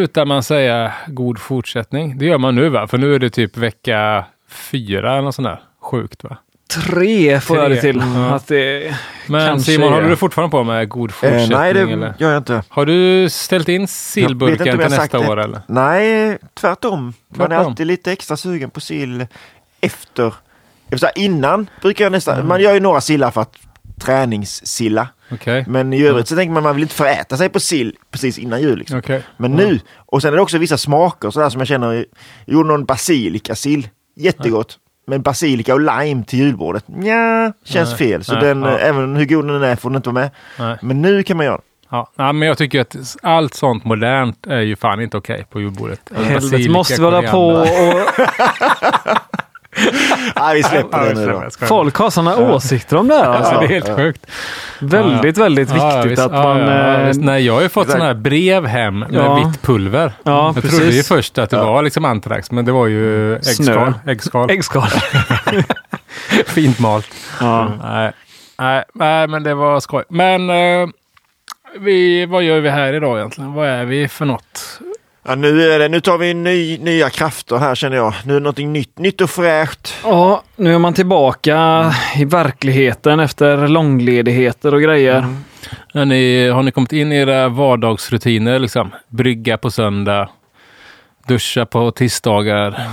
slutar man säga god fortsättning? Det gör man nu va? För nu är det typ vecka fyra eller något sånt där. Sjukt va? Tre får jag det till. Ja. Att det Men kanske Simon, är- håller du fortfarande på med god Eh, fortsättning? nej, det eller? gör jag inte. Har du ställt in sillburken till nästa det. år eller? Nej, tvärtom. Man är Tvärtom. alltid lite extra sugen på sill efter. Säga, innan brukar jag nästan, man gör ju några sillar för att träningssilla. Okej. Men i övrigt så tänker man man vill inte föräta sig på sill precis innan jul. Liksom. Okej. Men nu, och sen är det också vissa smaker sådär som jag känner. Jag gjorde någon basilika-sill, jättegott. Men basilika och lime till julbordet, ja känns Nej. fel. Så Nej, den, ja. även hur god den är får den inte vara med. Nej. Men nu kan man göra. Ja. men jag tycker att allt sånt modernt är ju fan inte okej på julbordet. Helvete, måste vi hålla på och Nej, vi släpper det nu då. folk har sådana åsikter om det här. Alltså. Ja, det är helt sjukt. Väldigt, väldigt viktigt att Ja, man... ja, ja, eh. Nej, jag har ju fått sådana här brev hem med Ja. vitt pulver. Ja, jag precis. trodde ju först att det Ja. var liksom antrax, men det var ju äggskal. äggskal. Äggskal. Fint malt. Nej, nej, men det var skoj. Men eh, vi, vad gör vi här idag egentligen? Vad är vi för något? Ja, nu, är det, nu tar vi ny, nya krafter här känner jag. Nu är det någonting nytt, nytt och fräscht. ja, nu är man tillbaka i verkligheten efter långledigheter och grejer. Är ni, har ni kommit in i era vardagsrutiner? Liksom? Brygga på söndag, duscha på tisdagar.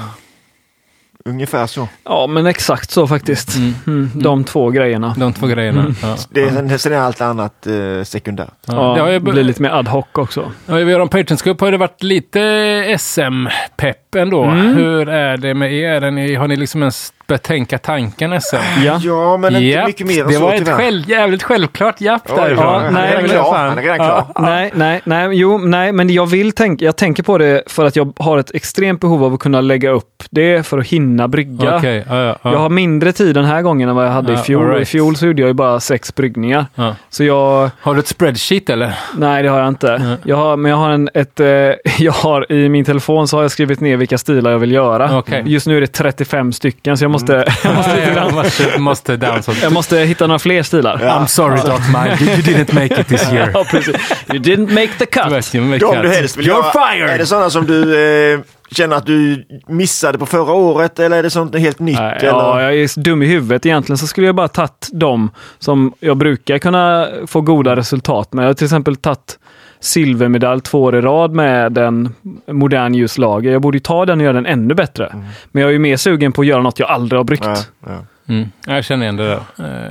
Ungefär så. Ja, men exakt så faktiskt. Mm, de två grejerna. De två grejerna. Ja. Det, är- sen, sen är allt annat eh, sekundärt. Ja. Ja, Det blir lite mer ad hoc också. Ja, vi har en Patrons Cup har det varit lite SM-pepp ändå. Mm. Hur är det med er? Har ni liksom ens börjat tänka tanken SM? Ja. Ja, men inte Japp, mycket mer än Det så var ett själv, jävligt självklart japp Oj, därifrån. ja, han är nej, redan men- klar. Han är redan klar. Nej, nej, nej, jo, nej, men jag vill tänka, jag tänker på det för att jag har ett extremt behov av att kunna lägga upp det för att hinna brygga. Ja, ja, ja. Jag har mindre tid den här gången än vad jag hade Ja, i fjol. right. I fjol så gjorde jag ju bara sex bryggningar. Ja. Så jag, Har du ett spreadsheet eller? nej det har jag inte. Jag har, men jag har en, ett, eh, jag har i min telefon så har jag skrivit ner vilka stilar jag vill göra. Okej. Just nu är det 35 stycken så jag måste, jag, måste Ja, lite jag grann, måste, måste download. jag måste hitta några fler stilar. Ja. I'm sorry Doc Mile, you didn't make it this year. Ja, precis. You didn't make the cut. Verkligen, De du helst vill You're göra, fired! är det sådana som du eh, känner att du missade på förra året eller är det sånt helt nytt? Nej, eller? ja, jag är dum i huvudet. Egentligen så skulle jag bara tagit dem som jag brukar kunna få goda resultat med. Jag har till exempel tagit silvermedalj två år i rad med en modern ljuslager. Jag borde ju ta den och göra den ännu bättre. Men jag är ju mer sugen på att göra något jag aldrig har bryggt. Ja, ja. Mm, jag känner igen det där.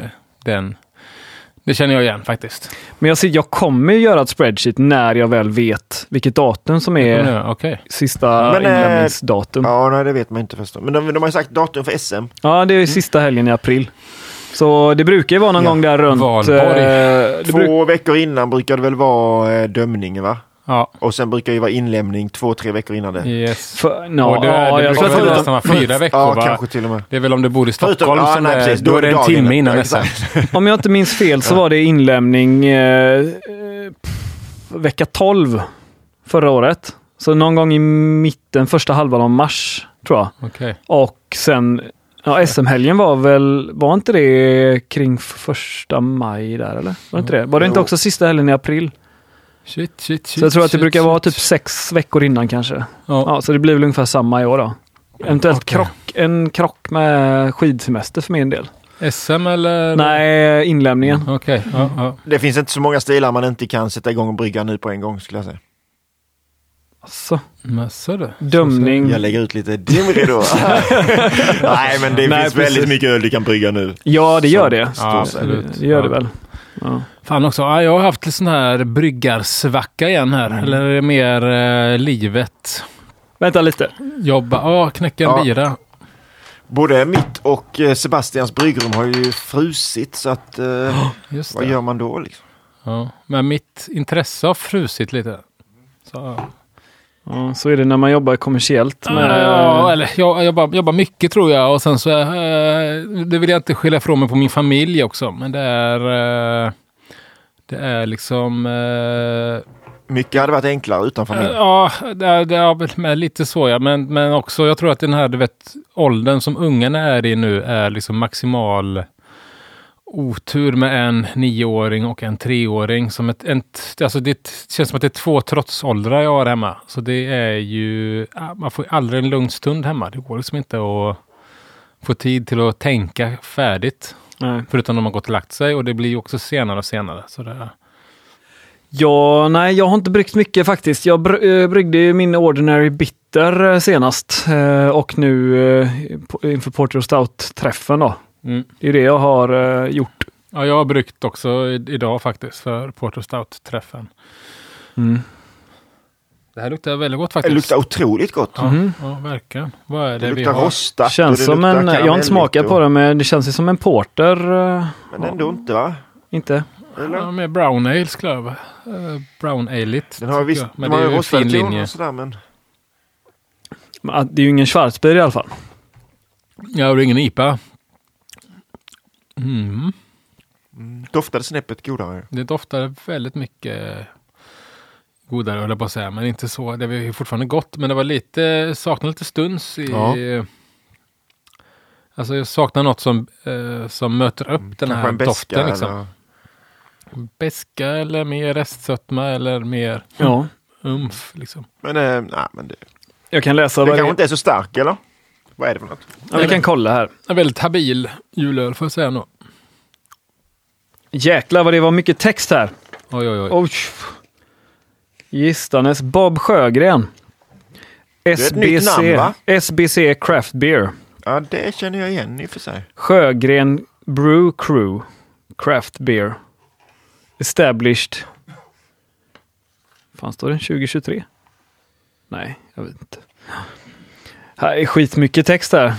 Eh, Den. Det känner jag igen faktiskt. Men jag, ser, jag kommer ju göra ett spreadsheet när jag väl vet vilket datum som är Ja, Okej. sista Men, eh, inlämningsdatum. Ja, ja, nej det vet man inte förstås. Men de, de har ju sagt datum för SM. det är sista helgen i april. Så det brukar ju vara någon Ja. gång där runt... Valborg. eh, Två bruk- veckor innan brukar det väl vara eh, dömningen va? Ja. Och sen brukar det vara inlämning två, tre veckor innan det. Yes. för, no, och det, ja, det jag brukar väl att nästan vara fyra veckor Ja, va? kanske till och med. Det är väl om du bor i Förutom- Stockholm ja, som nej, det är, precis. då är det en timme innan. Ja, nästan. Om jag inte minns fel så var det inlämning eh, vecka 12 förra året. Så någon gång i mitten, första halvan av mars tror jag. Okej. Och sen, ja SM-helgen var väl, var inte det kring första maj där eller? Var det inte det? Var det inte också sista helgen i april? Shit, shit, shit. Så jag tror att det shit, brukar vara shit. typ sex veckor innan kanske. Ja. Ja, så det blir väl ungefär samma i år då. Eventuellt Okej. krock, en krock med skidsemester för min del. SM eller? Nej, inlämningen. Okej. Ja, ja. Det finns inte så många stilar man inte kan sätta igång och brygga nu på en gång skulle jag säga. Så, Men så du. dömning. Jag lägger ut lite dimridå. Nej men det Nej, finns precis. väldigt mycket öl du kan brygga nu. Ja, det gör det. Ja, absolut. Det gör det väl. Ja. Fan också, ja, jag har haft sån här bryggarsvacka igen här. Mm. Eller är det mer eh, livet? Vänta lite. Jobba, ja, knäcka en Ja. bira. Både mitt och eh, Sebastians bryggrum har ju frusit så att eh, Just vad det. gör man då liksom? Ja. Men mitt intresse har frusit lite. Så, ja. Så är det när man jobbar kommersiellt. Med, Ja, eller jag jobbar, jobbar mycket tror jag och sen så, eh, det vill jag inte skylla ifrån mig på min familj också, men det är, eh, det är liksom, eh, Mycket hade varit enklare utan familj. ja, det är, det är väl med lite så ja, men, men också jag tror att den här, du vet, åldern som ungarna är i nu är liksom maximal otur med en nioåring och en treåring. Som ett, ett, alltså det känns som att det är två trotsåldrar jag har hemma. Så det är ju, man får aldrig en lugn stund hemma. Det går liksom inte att få tid till att tänka färdigt. Nej. Förutom när man gått och lagt sig och det blir ju också senare och senare. Så det, Ja, nej, jag har inte bryggt mycket faktiskt. Jag br- eh, bryggde ju min Ordinary Bitter eh, senast eh, och nu inför Porter Stout-träffen då. Mm. Det är det jag har eh, gjort. Ja, jag har bryggt också i- idag faktiskt för Porter Stout-träffen. Mm. Det här luktar väldigt gott Det faktiskt. luktar otroligt gott. Ja, Mhm. ja, verkligen. Vad är det, Det vi luktar har? rostat. Känns det som en, jag har inte smakat på det men det känns ju som en porter. eh, Men ändå inte va? inte? Eller? Ja, med brown ale skulle jag uh, Brown ale-igt. Den har visst, jag. Men de det har är ju en fin linje. sådär men... Men, ah, Det är ju ingen Schwarzbier i alla fall. Ja, och det är ingen IPA. Mm. Mm, doftade snäppet godare. Det doftar väldigt mycket godare höll jag på att säga. Men inte så. Det var ju fortfarande gott. Men det var lite, saknade lite stuns i... Ja. Alltså jag saknar något som, eh, som möter upp den Kanske här en beska doften. Liksom. eller... Beska eller mer restsötma eller mer Ja. umf. Liksom. Men, eh, nej, men det, Jag kan läsa det det kanske är. inte är så stark eller? Vad är det för något? Ja, vi kan kolla här. En väldigt habil julöl får jag säga nog. Jäklar vad det var mycket text här. Oj, oj, oj. Oj. Gistanes Bob Sjögren. SBC, namn? SBC Craft Beer. Ja, det känner jag igen i och för sig. Sjögren Brew Crew Craft Beer. Established. Fan står den 2023? Nej, jag vet inte. Här är skitmycket text här.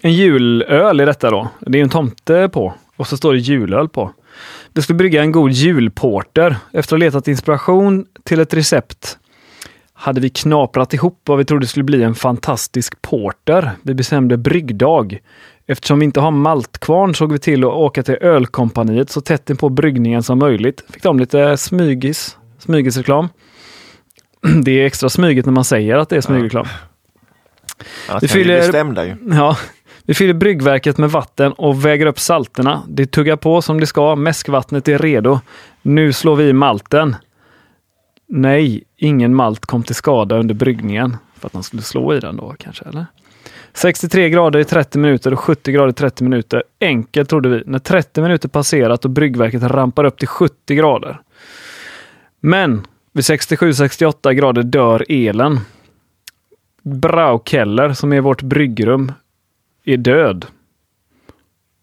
En julöl är detta då. Det är en tomte på. Och så står det julöl på. Det skulle brygga en god julporter. Efter att ha letat inspiration till ett recept hade vi knaprat ihop vad vi trodde skulle bli en fantastisk porter. Vi bestämde bryggdag. Eftersom vi inte har maltkvarn såg vi till att åka till ölkompaniet så tätt in på bryggningen som möjligt. Fick de lite smygis, smygisreklam. Det är extra smygigt när man säger att det är smygreklam. Vi bli fyller-. Ja, vi fyller bryggverket med vatten och väger upp salterna. Det tuggar på som det ska. Mäskvattnet är redo. Nu slår vi i malten. Nej, ingen malt kom till skada under bryggningen. För att man skulle slå i den då kanske, eller? 63 grader i 30 minuter och 70 grader i 30 minuter. Enkelt trodde vi. När 30 minuter passerat och bryggverket rampar upp till 70 grader. Men vid 67-68 grader dör elen. Braukeller, som är vårt bryggrum, är död.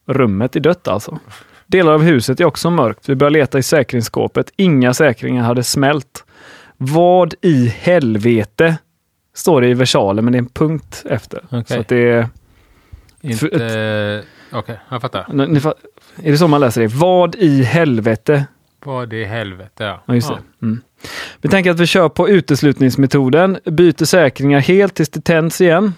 Rummet är dött alltså. Delar av huset är också mörkt. Vi börjar leta i säkringsskåpet. Inga säkringar hade smält. Vad i helvete? Står det i versaler, men det är en punkt efter. Okej. Så det är... Inte... Okej, jag fattar. Ni, ni, är det så man läser det? Vad i helvete? Vad i helvete, ja. Ja, just det. Mm. Vi tänker att vi kör på uteslutningsmetoden, byter säkringar helt tills det tänds igen.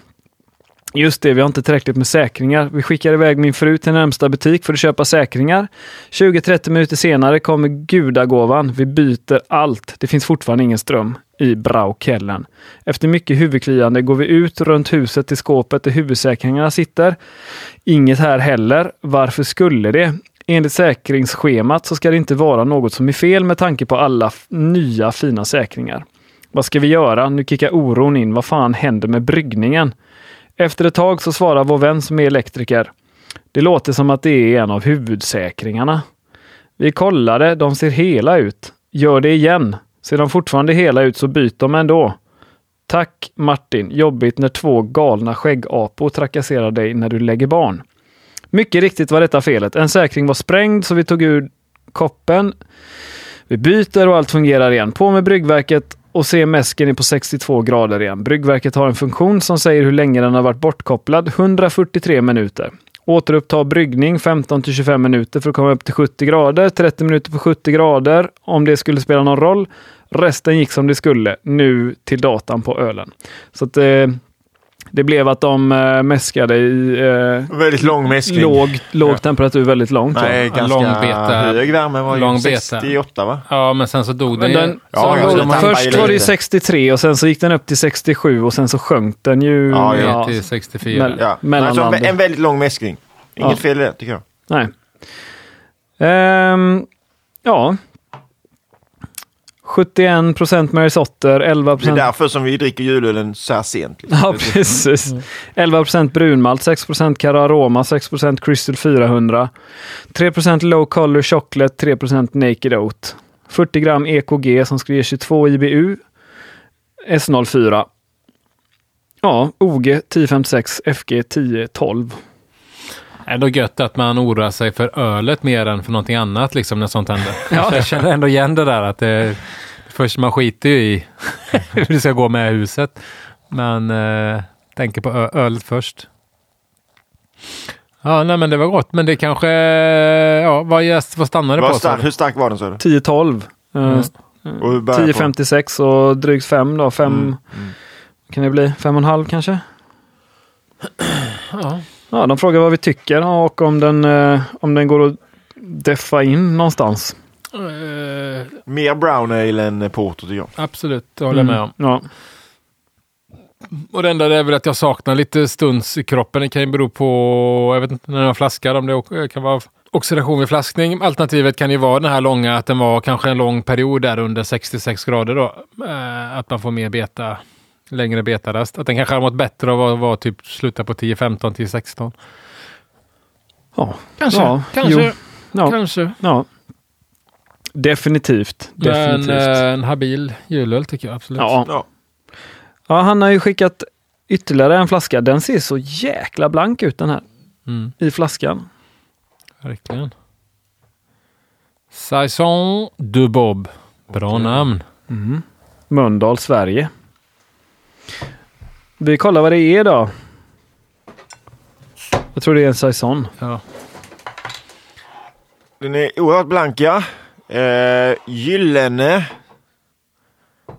Just det, vi har inte tillräckligt med säkringar. Vi skickar iväg min fru till närmsta butik för att köpa säkringar. 20-30 minuter senare kommer gudagåvan. Vi byter allt. Det finns fortfarande ingen ström i Braukellen. Efter mycket huvudkliande går vi ut runt huset till skåpet där huvudsäkringarna sitter. Inget här heller. Varför skulle det? Enligt säkringsschemat så ska det inte vara något som är fel med tanke på alla nya fina säkringar. Vad ska vi göra? Nu kickar oron in. Vad fan händer med bryggningen? Efter ett tag så svarar vår vän som är elektriker. Det låter som att det är en av huvudsäkringarna. Vi kollade, de ser hela ut. Gör det igen. Ser de fortfarande hela ut så byt dem ändå. Tack Martin, jobbigt när två galna skäggapor trakasserar dig när du lägger barn. Mycket riktigt var detta felet. En säkring var sprängd så vi tog ur koppen. Vi byter och allt fungerar igen. På med bryggverket och se mäsken är på 62 grader igen. Bryggverket har en funktion som säger hur länge den har varit bortkopplad. 143 minuter. Återuppta bryggning 15 till 25 minuter för att komma upp till 70 grader. 30 minuter på 70 grader om det skulle spela någon roll. Resten gick som det skulle. Nu till datan på ölen. Så att, eh, det blev att de eh, mäskade i eh, Väldigt lång mäskning. låg, låg temperatur väldigt långt. Nej, ganska lång beta. hög värme var Lång ju beta. 68 va? Ja, men sen så dog den. den, Ja, så ja, var- de tappade först var det ju lite. 63 och sen så gick den upp till 67 och sen så sjönk den ju. Ja, ja. till 64. Men- Ja. Mellanland. Alltså, en väldigt lång mäskning. Inget Ja. fel i det tycker jag. Nej. Ehm, ja. 71 procent Mary Sotter, 11 Det är procent... därför som vi dricker julölen så här sent. Liksom. Ja, precis. 11 procent brunmalt, 6 procent Cararoma, 6 procent Crystal 400, 3 procent Low Color Chocolate, 3 procent Naked Oat, 40 gram EKG som ska ge 22 IBU, S04. Ja, OG 1056, FG 1012. Ändå gött att man oroar sig för ölet mer än för någonting annat liksom när sånt händer. Ja. Jag känner ändå igen det där att det, först man skiter ju i hur det ska gå med huset. Men eh, tänker på ö- ölet först. Ja, nej men det var gott. Men det kanske, ja, vad, gäst, vad stannade det på? stark, hur stark var den sa du? 1012. Mm. Börjar på? 1056 och drygt 5 då. 5 Mm, mm. kan det bli? 5,5 kanske? Ja. Ja, de frågar vad vi tycker och om den, eh, om den går att deffa in någonstans. Eh, Mer brown ale än porter tycker jag. absolut, det håller jag med om. Mm. Ja. Och det enda är väl att jag saknar lite stuns i kroppen. Det kan ju bero på, jag vet inte, när man flaskar, om det o- kan vara oxidation vid flaskning. Alternativet kan ju vara den här långa, att den var kanske en lång period där under 66 grader då. Eh, att man får mer beta, längre betarast. Att den kanske har mått bättre av att vara typ sluta på 10-15, 10-16. Ja. Kanske, Ja, kanske, jo. Ja. kanske. ja. Definitivt. Definitivt. Men eh, en habil julöl tycker jag absolut. ja. Ja. ja, han har ju skickat ytterligare en flaska. Den ser så jäkla blank ut den här Mm, i flaskan. verkligen. Saison du Bob. Bra Okej. namn. Mm. Mölndal, Sverige. Vi kollar vad det är då. Jag tror det är en saison. Ja. Den är oerhört blank ja. Eh, gyllene.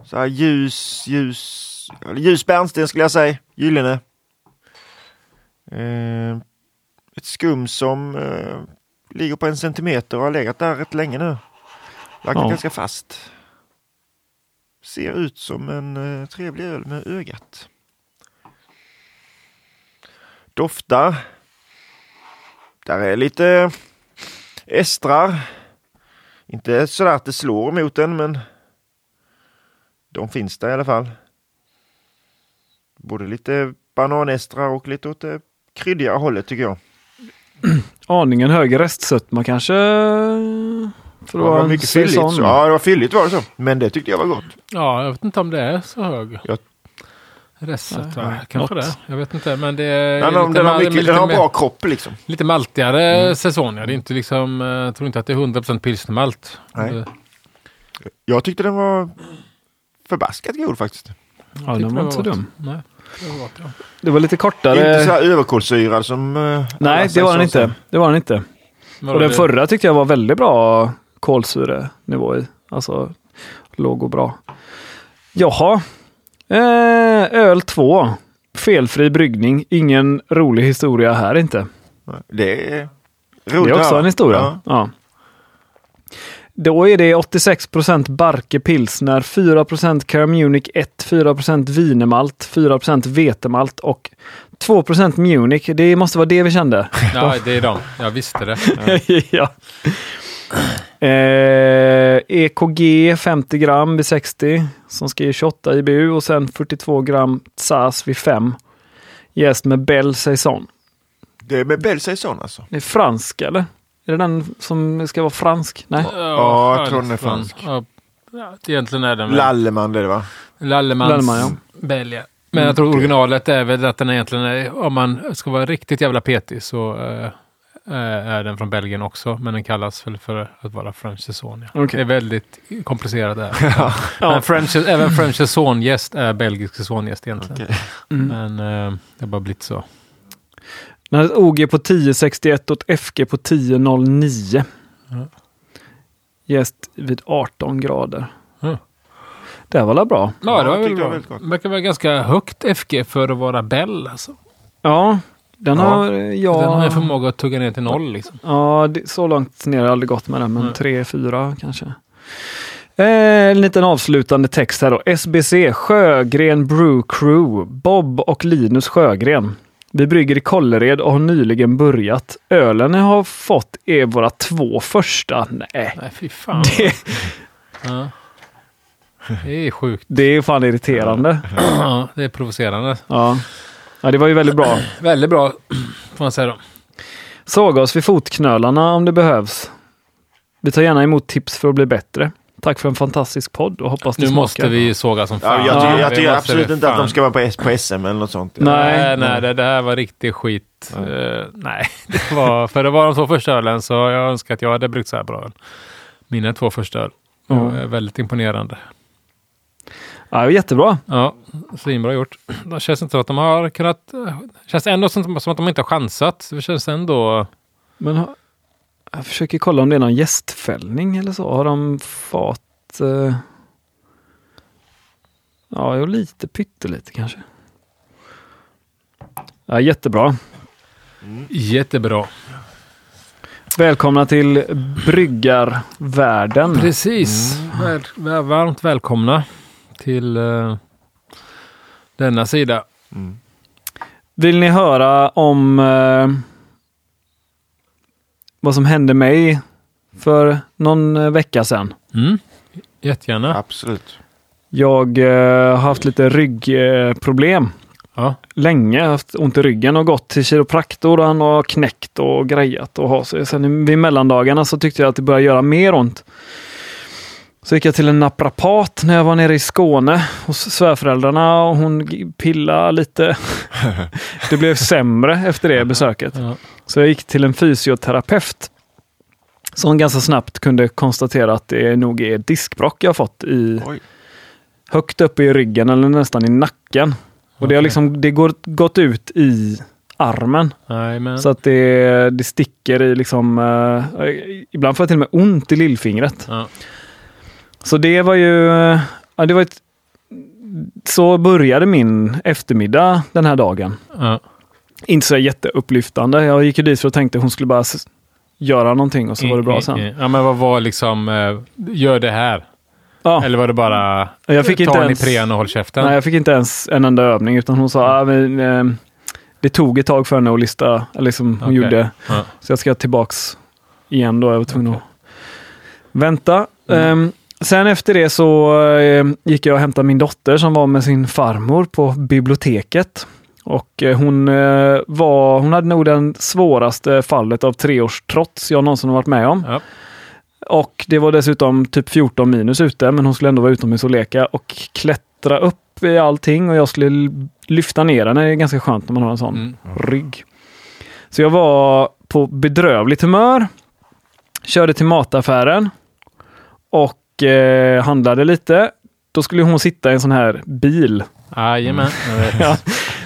Så här ljus, ljus, ljus bärnsten skulle jag säga. Gyllene. Eh, ett skum som eh, ligger på en centimeter och har legat där rätt länge nu. Lagt Ja. ganska fast. Ser ut som en eh, trevlig öl med ögat. Doftar. Där är lite estrar. Inte sådär att det slår emot den men de finns där i alla fall. Både lite bananestrar och lite åt det kryddigare hållet tycker jag. Aningen högre restsötma kanske? För Det var en mycket fylligt. Så, ja, det var fylligt var det så. Men det tyckte jag var gott. ja, jag vet inte om det är så hög. Jag- Restet, Nej, va? nej, Kanske något. det. Jag vet inte, men det är Den, har- lite, den har, mal- mycket, lite, den har bra kropp liksom. lite maltigare säsong. Ja. Det är inte liksom, eh, jag tror inte att det är 100% pilsnermalt. Nej. Det- Jag tyckte den var förbaskat god faktiskt. Ja, den var det inte så dum. Nej, det var ja. Det var lite kortare. Inte så här överkolsyrad som... eh, Nej, det var den inte. Det var den inte. Och den det- förra tyckte jag var väldigt bra kolsyrenivå i. Alltså låg och bra. Jaha. Eh, öl 2. Felfri bryggning. Ingen rolig historia här inte. Det är Det roligt är att också en historia. Ja. Ja. Då är det 86% Barke pilsner, 4 Care Munich 1, 4% wienermalt, 4% vetemalt och 2% Munich. Det måste vara det vi kände. Ja, det är de. Jag visste det. ja. Eh, EKG 50 gram vid 60 som ska ge 28 IBU och sen 42 gram SAS vid 5. Jäst med Belle Saison. Det är med Belle Saison alltså. Det är fransk eller? Är det den som ska vara fransk? Nej. Ja, jag tror den är fransk. Ja, ja, egentligen är den väl- Lalleman det är det va? Lallemans Lalleman, ja. Belgia. Men jag tror originalet är väl att den egentligen är, om man ska vara riktigt jävla petig så eh, är den från Belgien också. Men den kallas väl för att vara French Saison. Ja. Okej. Det är väldigt komplicerat där. Men French, även French Saison-gäst är belgisk säsonggäst egentligen. Okej. Mm. Men eh, det har bara blivit så. Den hade ett OG på 1061 och ett FG på 1009. Ja. Jäst vid 18 grader. Ja. Det var väl bra? Ja, det var Ja, väl bra. Det verkar vara ganska högt FG för att vara Bell. Alltså. Ja, den Ja. har jag... Den har en förmåga att tugga ner till noll. Liksom. Ja, det, så långt ner har jag aldrig gått med den, men Nej. tre, fyra kanske. Eh, en liten avslutande text här då. SBC Sjögren Brew Crew. Bob och Linus Sjögren. Vi brygger i Kållered och har nyligen börjat. Ölen jag har fått är våra två första. Nej, Nej, fy fan. det, Ja. Det är sjukt. det är fan irriterande. Ja, det är provocerande. Ja. Ja, det var ju väldigt bra. Väldigt bra, får man säga då. Såga oss vid fotknölarna om det behövs. Vi tar gärna emot tips för att bli bättre. Tack för en fantastisk podd och hoppas det Nu måste vi såga som fan. Ja, jag tycker, Ja, jag tycker absolut inte att de ska vara på, S- på SM eller något sånt. Nej. Nej, nej, det, det här var riktig skit. Eh, nej, det var, för det var de två första ölen så jag önskar att jag hade bryggt så här bra öl. Mina två första öl. Ja. var väldigt imponerande. Ja, jättebra. Ja, svinbra gjort. Det känns inte som att de har kunnat... känns ändå som, som att de inte har chansat. Det känns ändå... Men ha- jag försöker kolla om det är någon gästfällning eller så. Har de fått... Eh... Ja, jo, lite pyttelite kanske. Ja, jättebra. Jättebra. Välkomna till bryggarvärlden. Precis. Väl, väl, varmt välkomna till eh, denna sida. Vill ni höra om eh, vad som hände mig för någon eh, vecka sedan? Mm. Jättegärna. Absolut. Jag har haft lite ryggproblem. Ja. länge haft ont i ryggen och gått till kiropraktor och han har knäckt och grejat och har sig. Sen vid mellandagarna så tyckte jag att det började göra mer ont. Så gick jag till en naprapat när jag var nere i Skåne hos svärföräldrarna och hon pillade lite. Det blev sämre efter det besöket. Så jag gick till en fysioterapeut som ganska snabbt kunde konstatera att det nog är diskbrock jag fått i Oj. högt uppe i ryggen eller nästan i nacken. Och det har liksom det går, gått ut i armen. Nej, men... Så att det, det sticker i liksom, eh, ibland får jag till och med ont i lillfingret. Ja. Så det var ju, ja, det var ett, så började min eftermiddag den här dagen. Ja. Inte så jätteupplyftande. Jag gick ju dit för att tänkte hon skulle bara göra någonting och så var det bra sen. Ja, men vad var liksom... eh, gör det här. Ja, Eller var det bara... jag fick ta inte en ens, Ipren och håll käften? nej, jag fick inte ens en enda övning utan hon sa, ah, men, eh, det tog ett tag för henne att lista, liksom hon Okej. gjorde Ja. Så jag ska tillbaks igen då. Jag var tvungen att vänta. Mm. Ehm, sen efter det så eh, gick jag och hämtade min dotter som var med sin farmor på biblioteket. Och eh, hon, eh, var, hon hade nog den svåraste fallet av treårstrots jag någonsin har varit med om. Ja. Och det var dessutom typ 14 minus ute, men hon skulle ändå vara utomhus och leka och klättra upp i allting och jag skulle lyfta ner henne. Det är ganska skönt när man har en sån Mm. rygg. Så jag var på bedrövligt humör. Körde till mataffären och eh, handlade lite. Då skulle hon sitta i en sån här bil. Jajamän. vet. Ja.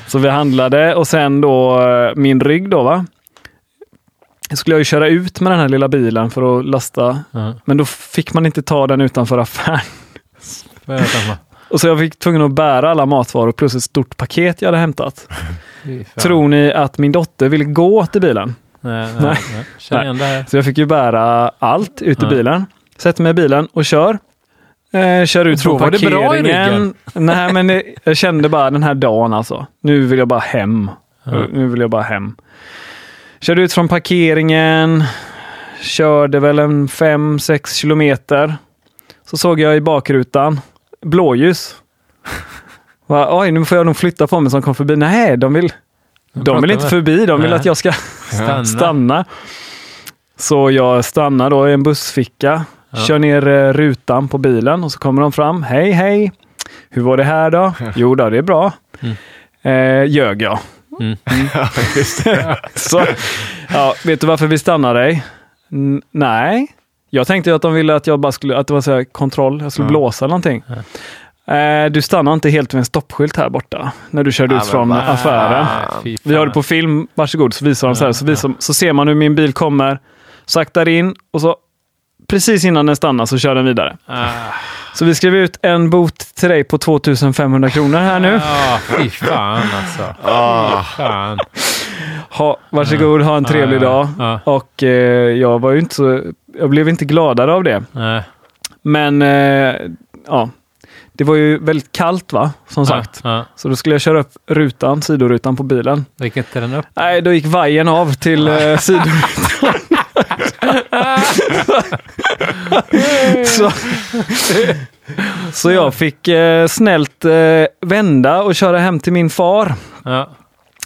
Så vi handlade och sen då eh, min rygg då va. Skulle jag ju köra ut med den här lilla bilen för att lasta. Ja. Men då fick man inte ta den utanför affären. Och så jag fick tvungen att bära alla matvaror plus ett stort paket jag hade hämtat. Tror ni att min dotter ville gå till bilen? Nej, nej, Nej. Så jag fick ju bära allt ut i bilen. Sätter mig i bilen och kör. Eh, kör ut från var det bra i parkeringen. ryggen. Nej, men det, jag kände bara den här dagen alltså. Nu vill jag bara hem. Ja. Nu vill jag bara hem. Körde ut från parkeringen. Körde väl en 5-6 kilometer. Så såg jag i bakrutan blåljus. Va, Oj, nu får jag nog flytta på mig som kom förbi. Nej, de vill, de vill inte förbi. De vill Nej. att jag ska Stanna. stanna. Så jag stannar då i en bussficka, Ja. kör ner eh, rutan på bilen och så kommer de fram. Hej, hej! Hur var det här då? Jo då, det är bra. Mm. Eh, ljög jag. Mm. Så, ja, vet du varför vi stannar dig? N- nej. Jag tänkte att de ville att jag bara skulle, att det var så här kontroll, jag skulle Ja. blåsa någonting. Eh, du stannar inte helt vid en stoppskylt här borta, när du körde Ja, ut från va? affären. Vi har det på film, varsågod, så visar de så här. Så, visar, så ser man hur min bil kommer, saktar in och så precis innan den stannar så kör den vidare. Ah. Så vi skrev ut en bot till dig på 2500 kronor här nu. Ja, fy fan alltså. Ah. Fy fan. Ha, varsågod, ha en trevlig dag. Och eh, jag var ju inte så, jag blev inte gladare av det. Nej. Men eh, ja, det var ju väldigt kallt va, som sagt. Så då skulle jag köra upp rutan, sidorutan på bilen. Då gick inte den upp? Nej, då gick vajern av till eh, sidorutan. så, så jag fick eh, snällt eh, vända och köra hem till min far. Ja.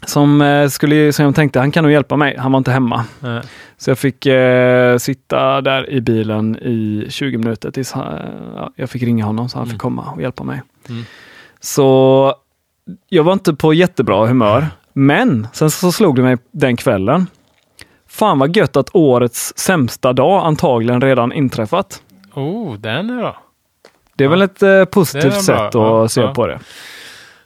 Som, eh, skulle, som jag tänkte, han kan nog hjälpa mig. Han var inte hemma. ja. Så jag fick eh, sitta där i bilen i 20 minuter tills han, ja, jag fick ringa honom så han fick komma och hjälpa mig. Mm. Så jag var inte på jättebra humör. Men sen så slog det mig den kvällen. Fan vad gött att årets sämsta dag antagligen redan inträffat. Oh, den är bra. Det är väl ett eh, positivt Det sätt att Ja, se ja. på det.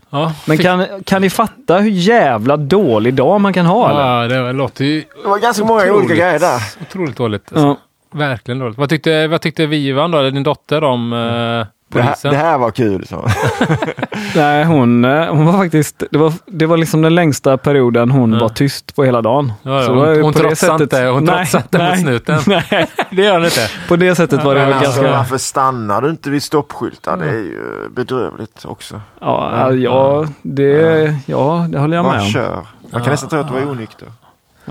Ja, Men kan, kan ni fatta hur jävla dålig dag man kan ha? Eller? Ja, det var- låter ju Det var ganska många Otroligt. olika grejer där. otroligt dåligt. Alltså. Ja. Verkligen dåligt. Vad tyckte, vad tyckte Vivan då, eller din dotter om eh, Det här, det här var kul. Så. Nej, hon, eh, hon var faktiskt, det var, det var liksom den längsta perioden hon Ja. var tyst på hela dagen. Ja, ja, Så hon- hon på det trotsade inte- hon Nej, trotsade inte nej, snuten. Nej, det gör den inte. på det sättet var det Men alltså, ganska... varför stannar du inte vid stoppskyltar? Det är ju bedrövligt också. Ja, ja, det, ja, det håller jag med Bara om. kör. Man kan nästan tro att du var onykter.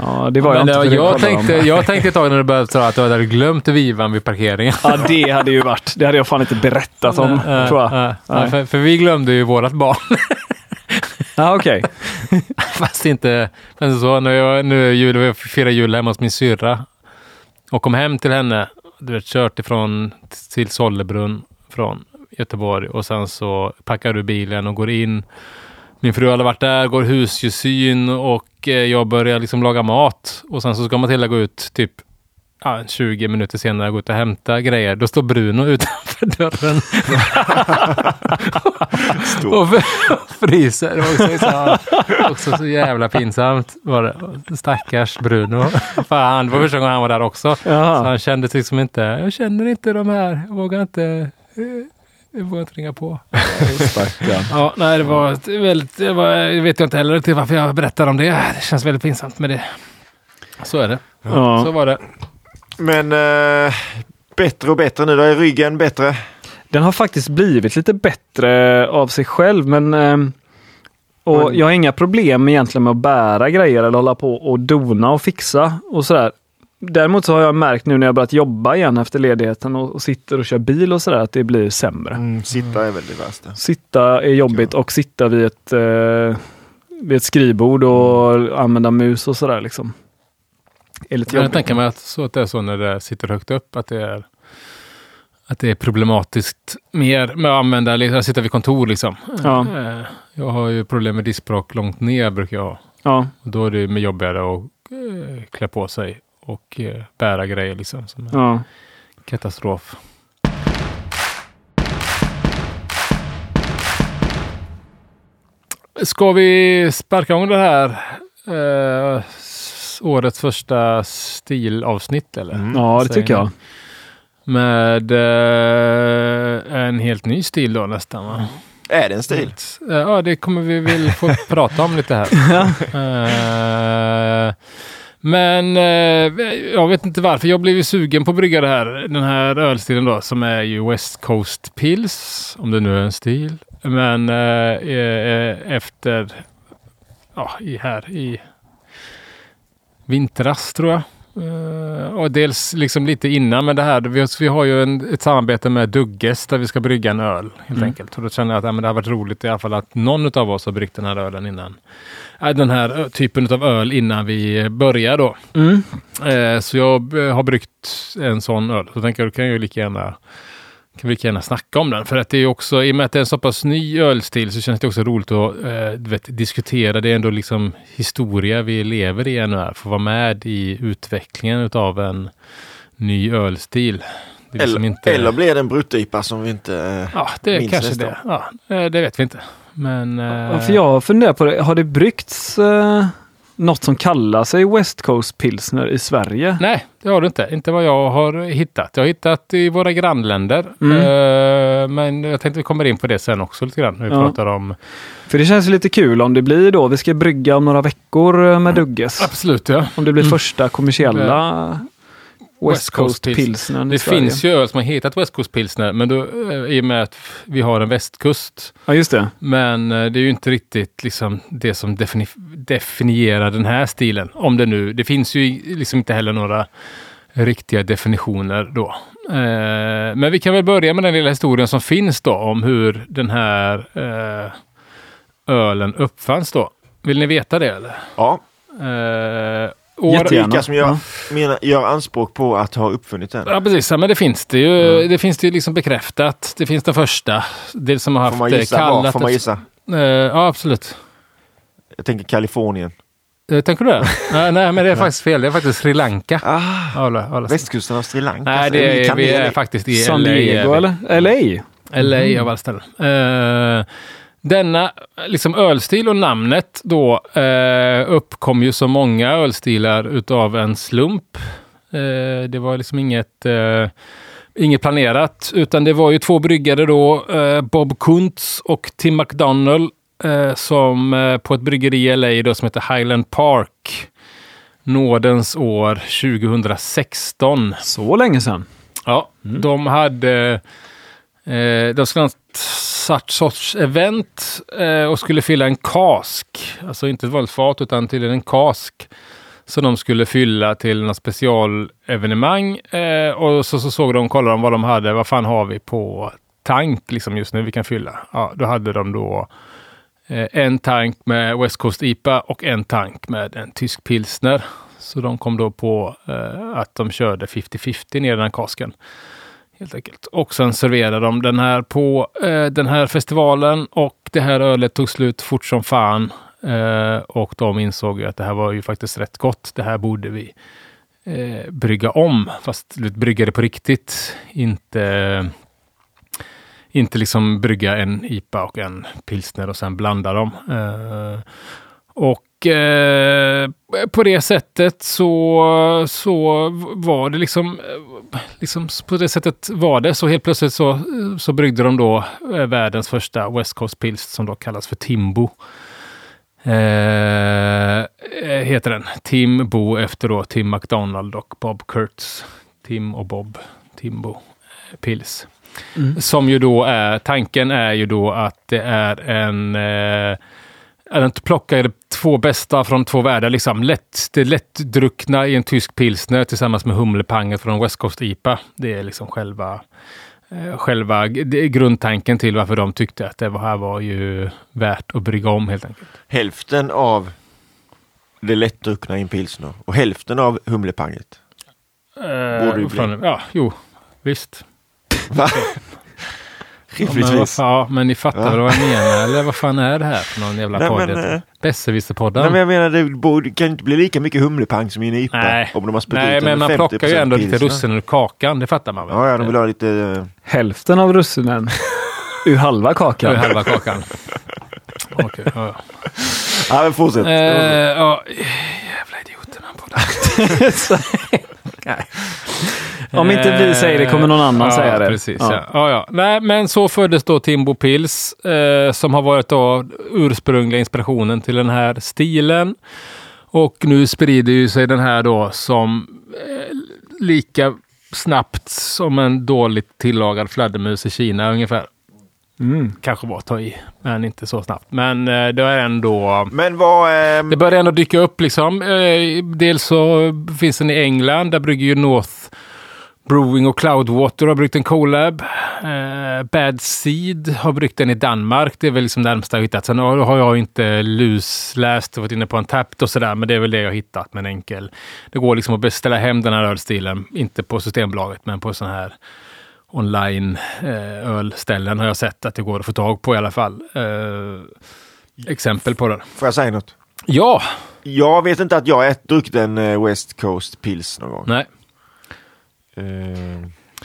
Ja, det var jag Men inte. var, jag, tänkte, jag tänkte ett tag när du började säga att du hade glömt Vivan vid parkeringen. Ja, det hade ju varit. Det hade jag fan inte berättat om, Eh, tror jag. eh, Nej. för, för vi glömde ju vårat barn. Ja, okej. Fast inte men så. När jag, nu är jul, jag firar jul hemma hos min syrra. Och kom hem till henne. Du vet, kört ifrån till Sollebrunn från Göteborg. Och sen så packar du bilen och går in. Min fru hade varit där, går husdjurssyn och eh, jag börjar liksom laga mat. Och sen så ska Matilda gå ut typ ja, 20 minuter senare, gå ut och hämta grejer. Då står Bruno utanför dörren. och fryser. Det var också så, också så jävla pinsamt. Var det. Stackars Bruno. Fan, det var första gången han var där också. Så Jaha. han kände liksom inte, jag känner inte de här, jag vågar inte, eh, jag vågar inte ringa på. Stackarn. Ja, nej, det var väldigt, det var, jag vet jag inte heller till varför jag berättar om det. Det känns väldigt pinsamt med det. Så är det. Så Ja. var det. Men eh, bättre och bättre nu. Då är ryggen bättre. Den har faktiskt blivit lite bättre av sig själv, men ehm, och jag har inga problem egentligen med att bära grejer eller hålla på och dona och fixa och sådär. Däremot så har jag märkt nu när jag börjat jobba igen efter ledigheten och, och sitter och kör bil och sådär att det blir sämre. Mm, sitta är väl det värsta. Sitta är jobbigt och sitta vid ett, eh, vid ett skrivbord och använda mus och sådär liksom. Är lite Jag kan jobbigt. tänka mig att, så att det är så när det sitter högt upp. Att det är, att det är problematiskt mer med att använda, liksom, att sitta vid kontor liksom. Ja. Eh, Jag har ju problem med diskbråck långt ner brukar jag ha. Ja, Och då är det med jobbigare att eh, klä på sig och eh, bära grejer liksom. Som ja. katastrof. Ska vi sparka igång det här eh, årets första stilavsnitt eller? Mm. ja det tycker jag. Med eh, en helt ny stil då nästan va? Är det en stil? Eh, Ja, det kommer vi väl få prata om lite här. Eh, men eh, jag vet inte varför. Jag blev ju sugen på att brygga det här, den här ölstilen då som är ju West Coast Pills, om det nu är en stil. Men eh, eh, efter, ja, i här i vintras tror jag. Eh, och dels liksom lite innan med det här. Vi, vi har ju en, ett samarbete med Dugges där vi ska brygga en öl helt Mm. enkelt. Och då känner jag att ja, men det har varit roligt i alla fall att någon av oss har bryggt den här ölen innan. Äh, den här typen av öl innan vi börjar då. Mm. Eh, så jag eh, har bryggt en sån öl. Så tänker jag, då kan jag ju lika gärna kan vi lika gärna snacka om den. För att det är också, i och med att det är en så pass ny ölstil så känns det också roligt att eh, vet, diskutera. Det är ändå liksom historia vi lever i ännu här. Få vara med i utvecklingen utav en ny ölstil. Liksom Eller, inte... eller blir det en bruttipa som vi inte... eh, Ja, det minns kanske nästa det. Ja, eh, det vet vi inte. Men... Ja, Eh, för jag funderar på det. Har det bryggts eh, något som kallar sig West Coast Pilsner i Sverige? Nej, det har du inte. Inte vad jag har hittat. Jag har hittat i våra grannländer. Mm. Eh, men jag tänkte vi kommer in på det sen också lite grann. När vi Ja. pratar om... För det känns lite kul om det blir då, vi ska brygga om några veckor eh, med Dugges. Absolut, ja. Om det blir Mm. första kommersiella West Coast pilsnern i Det Sverige. finns ju öl som har hetat West Coast pilsner, men då, eh, i och med att vi har en västkust. Ja, just det. Men eh, det är ju inte riktigt liksom det som defini- definierar den här stilen. Om det nu, det finns ju liksom inte heller några riktiga definitioner då. Eh, men vi kan väl börja med den lilla historien som finns då om hur den här eh, ölen uppfanns då. Vill ni veta det eller? Ja, Eh, Jättegärna. som gör, Ja. menar, gör anspråk på att ha uppfunnit den. Ja precis, ja, men det finns det ju. Det finns det ju liksom bekräftat. Det finns den första. Det som har haft Får man eh, gissa var? kallat... Får man gissa? Eh, ja absolut. Jag tänker Kalifornien. Eh, tänker du det? nej, nej men det är faktiskt fel. Det är faktiskt Sri Lanka. Ah, Alla, alla. västkusten av Sri Lanka. Nej, Så det är, vi är faktiskt i San LA. Diego eller? LA? LA av alla ställen. Eh, denna liksom ölstil och namnet då eh, uppkom ju som många ölstilar utav en slump. Eh, det var liksom inget, eh, inget planerat, utan det var ju två bryggare då, eh, Bob Kuntz och Tim McDonald, eh, som eh, på ett bryggeri i LA då, som heter Highland Park, nådens år 2016. Så länge sedan. Ja, de hade... De skulle sorts event eh, och skulle fylla en kask. Alltså inte ett vanligt fat utan till en kask. Som de skulle fylla till något specialevenemang. Eh, och så, så såg de, kollade de vad de hade. Vad fan har vi på tank liksom just nu vi kan fylla? Ja, då hade de då eh, en tank med West Coast IPA och en tank med en tysk pilsner. Så de kom då på eh, att de körde 50-50 ner i den här kasken. Helt enkelt. Och sen serverade de den här på eh, den här festivalen och det här ölet tog slut fort som fan. Eh, och de insåg ju att det här var ju faktiskt rätt gott. Det här borde vi eh, brygga om. Fast brygga det på riktigt. Inte, inte liksom brygga en IPA och en pilsner och sen blanda dem. Eh, och eh, på det sättet så, så var det liksom, liksom på det sättet var det. Så helt plötsligt så, så bryggde de då eh, världens första West Coast Pils som då kallas för Timbo. Eh, heter den. Timbo efter då Tim McDonald och Bob Kurtz. Tim och Bob Timbo eh, Pils. Som ju då är, tanken är ju då att det är en eh, den plockar två bästa från två världar. Liksom. Lätt, det lättdruckna i en tysk pilsner tillsammans med humlepanget från West Coast IPA. Det är liksom själva, eh, själva grundtanken till varför de tyckte att det här var ju värt att brygga om helt enkelt. Hälften av det lättdruckna i en pilsner och hälften av humlepanget. Eh, Borde ju bli. Ja, jo, visst. Va? Ja, men, vad Rimligtvis. ja, men ni fattar Ja. väl vad jag menar? Eller vad fan är det här för någon jävla Nej, podd? eh, Besserwisser-podden? Nej, men jag menar, det borde, kan inte bli lika mycket humlepang som i en IPA. Nej, Om de har Nej men en man 50% plockar ju ändå lite pilsner. russin ur kakan. Det fattar man väl? Ja, ja, de vill ha lite... eh, Hälften av russinen ur halva Ur kakan. halva kakan. Okej, ja, ja. Ja, men fortsätt. Eh, ja, jävla idioterna på det. Om inte vi säger det kommer någon annan ja, säga det. Precis, Ja. ja. Ja. Nej, men så föddes då Timbo Pils eh, som har varit då ursprungliga inspirationen till den här stilen. Och nu sprider ju sig den här då som eh, lika snabbt som en dåligt tillagad fladdermus i Kina ungefär. Mm. Kanske var att ta i, men inte så snabbt. Men eh, det är ändå... Men vad... ehm, Det börjar ändå dyka upp liksom. Eh, dels så finns den i England. Där brygger ju North Brewing och Cloudwater har bryggt en collab. Eh, Bad Seed har bryggt den i Danmark. Det är väl liksom närmsta jag hittat. Sen har jag inte lusläst och varit inne på en Tapped och sådär. Men det är väl det jag hittat med en enkel. Det går liksom att beställa hem den här ölstilen. Inte på Systembolaget men på sån här online eh, ölställen har jag sett att det går att få tag på i alla fall. Eh, exempel på den. Får jag säga något? Ja, Jag vet inte att jag druckit en eh, West Coast Pils någon gång. nej.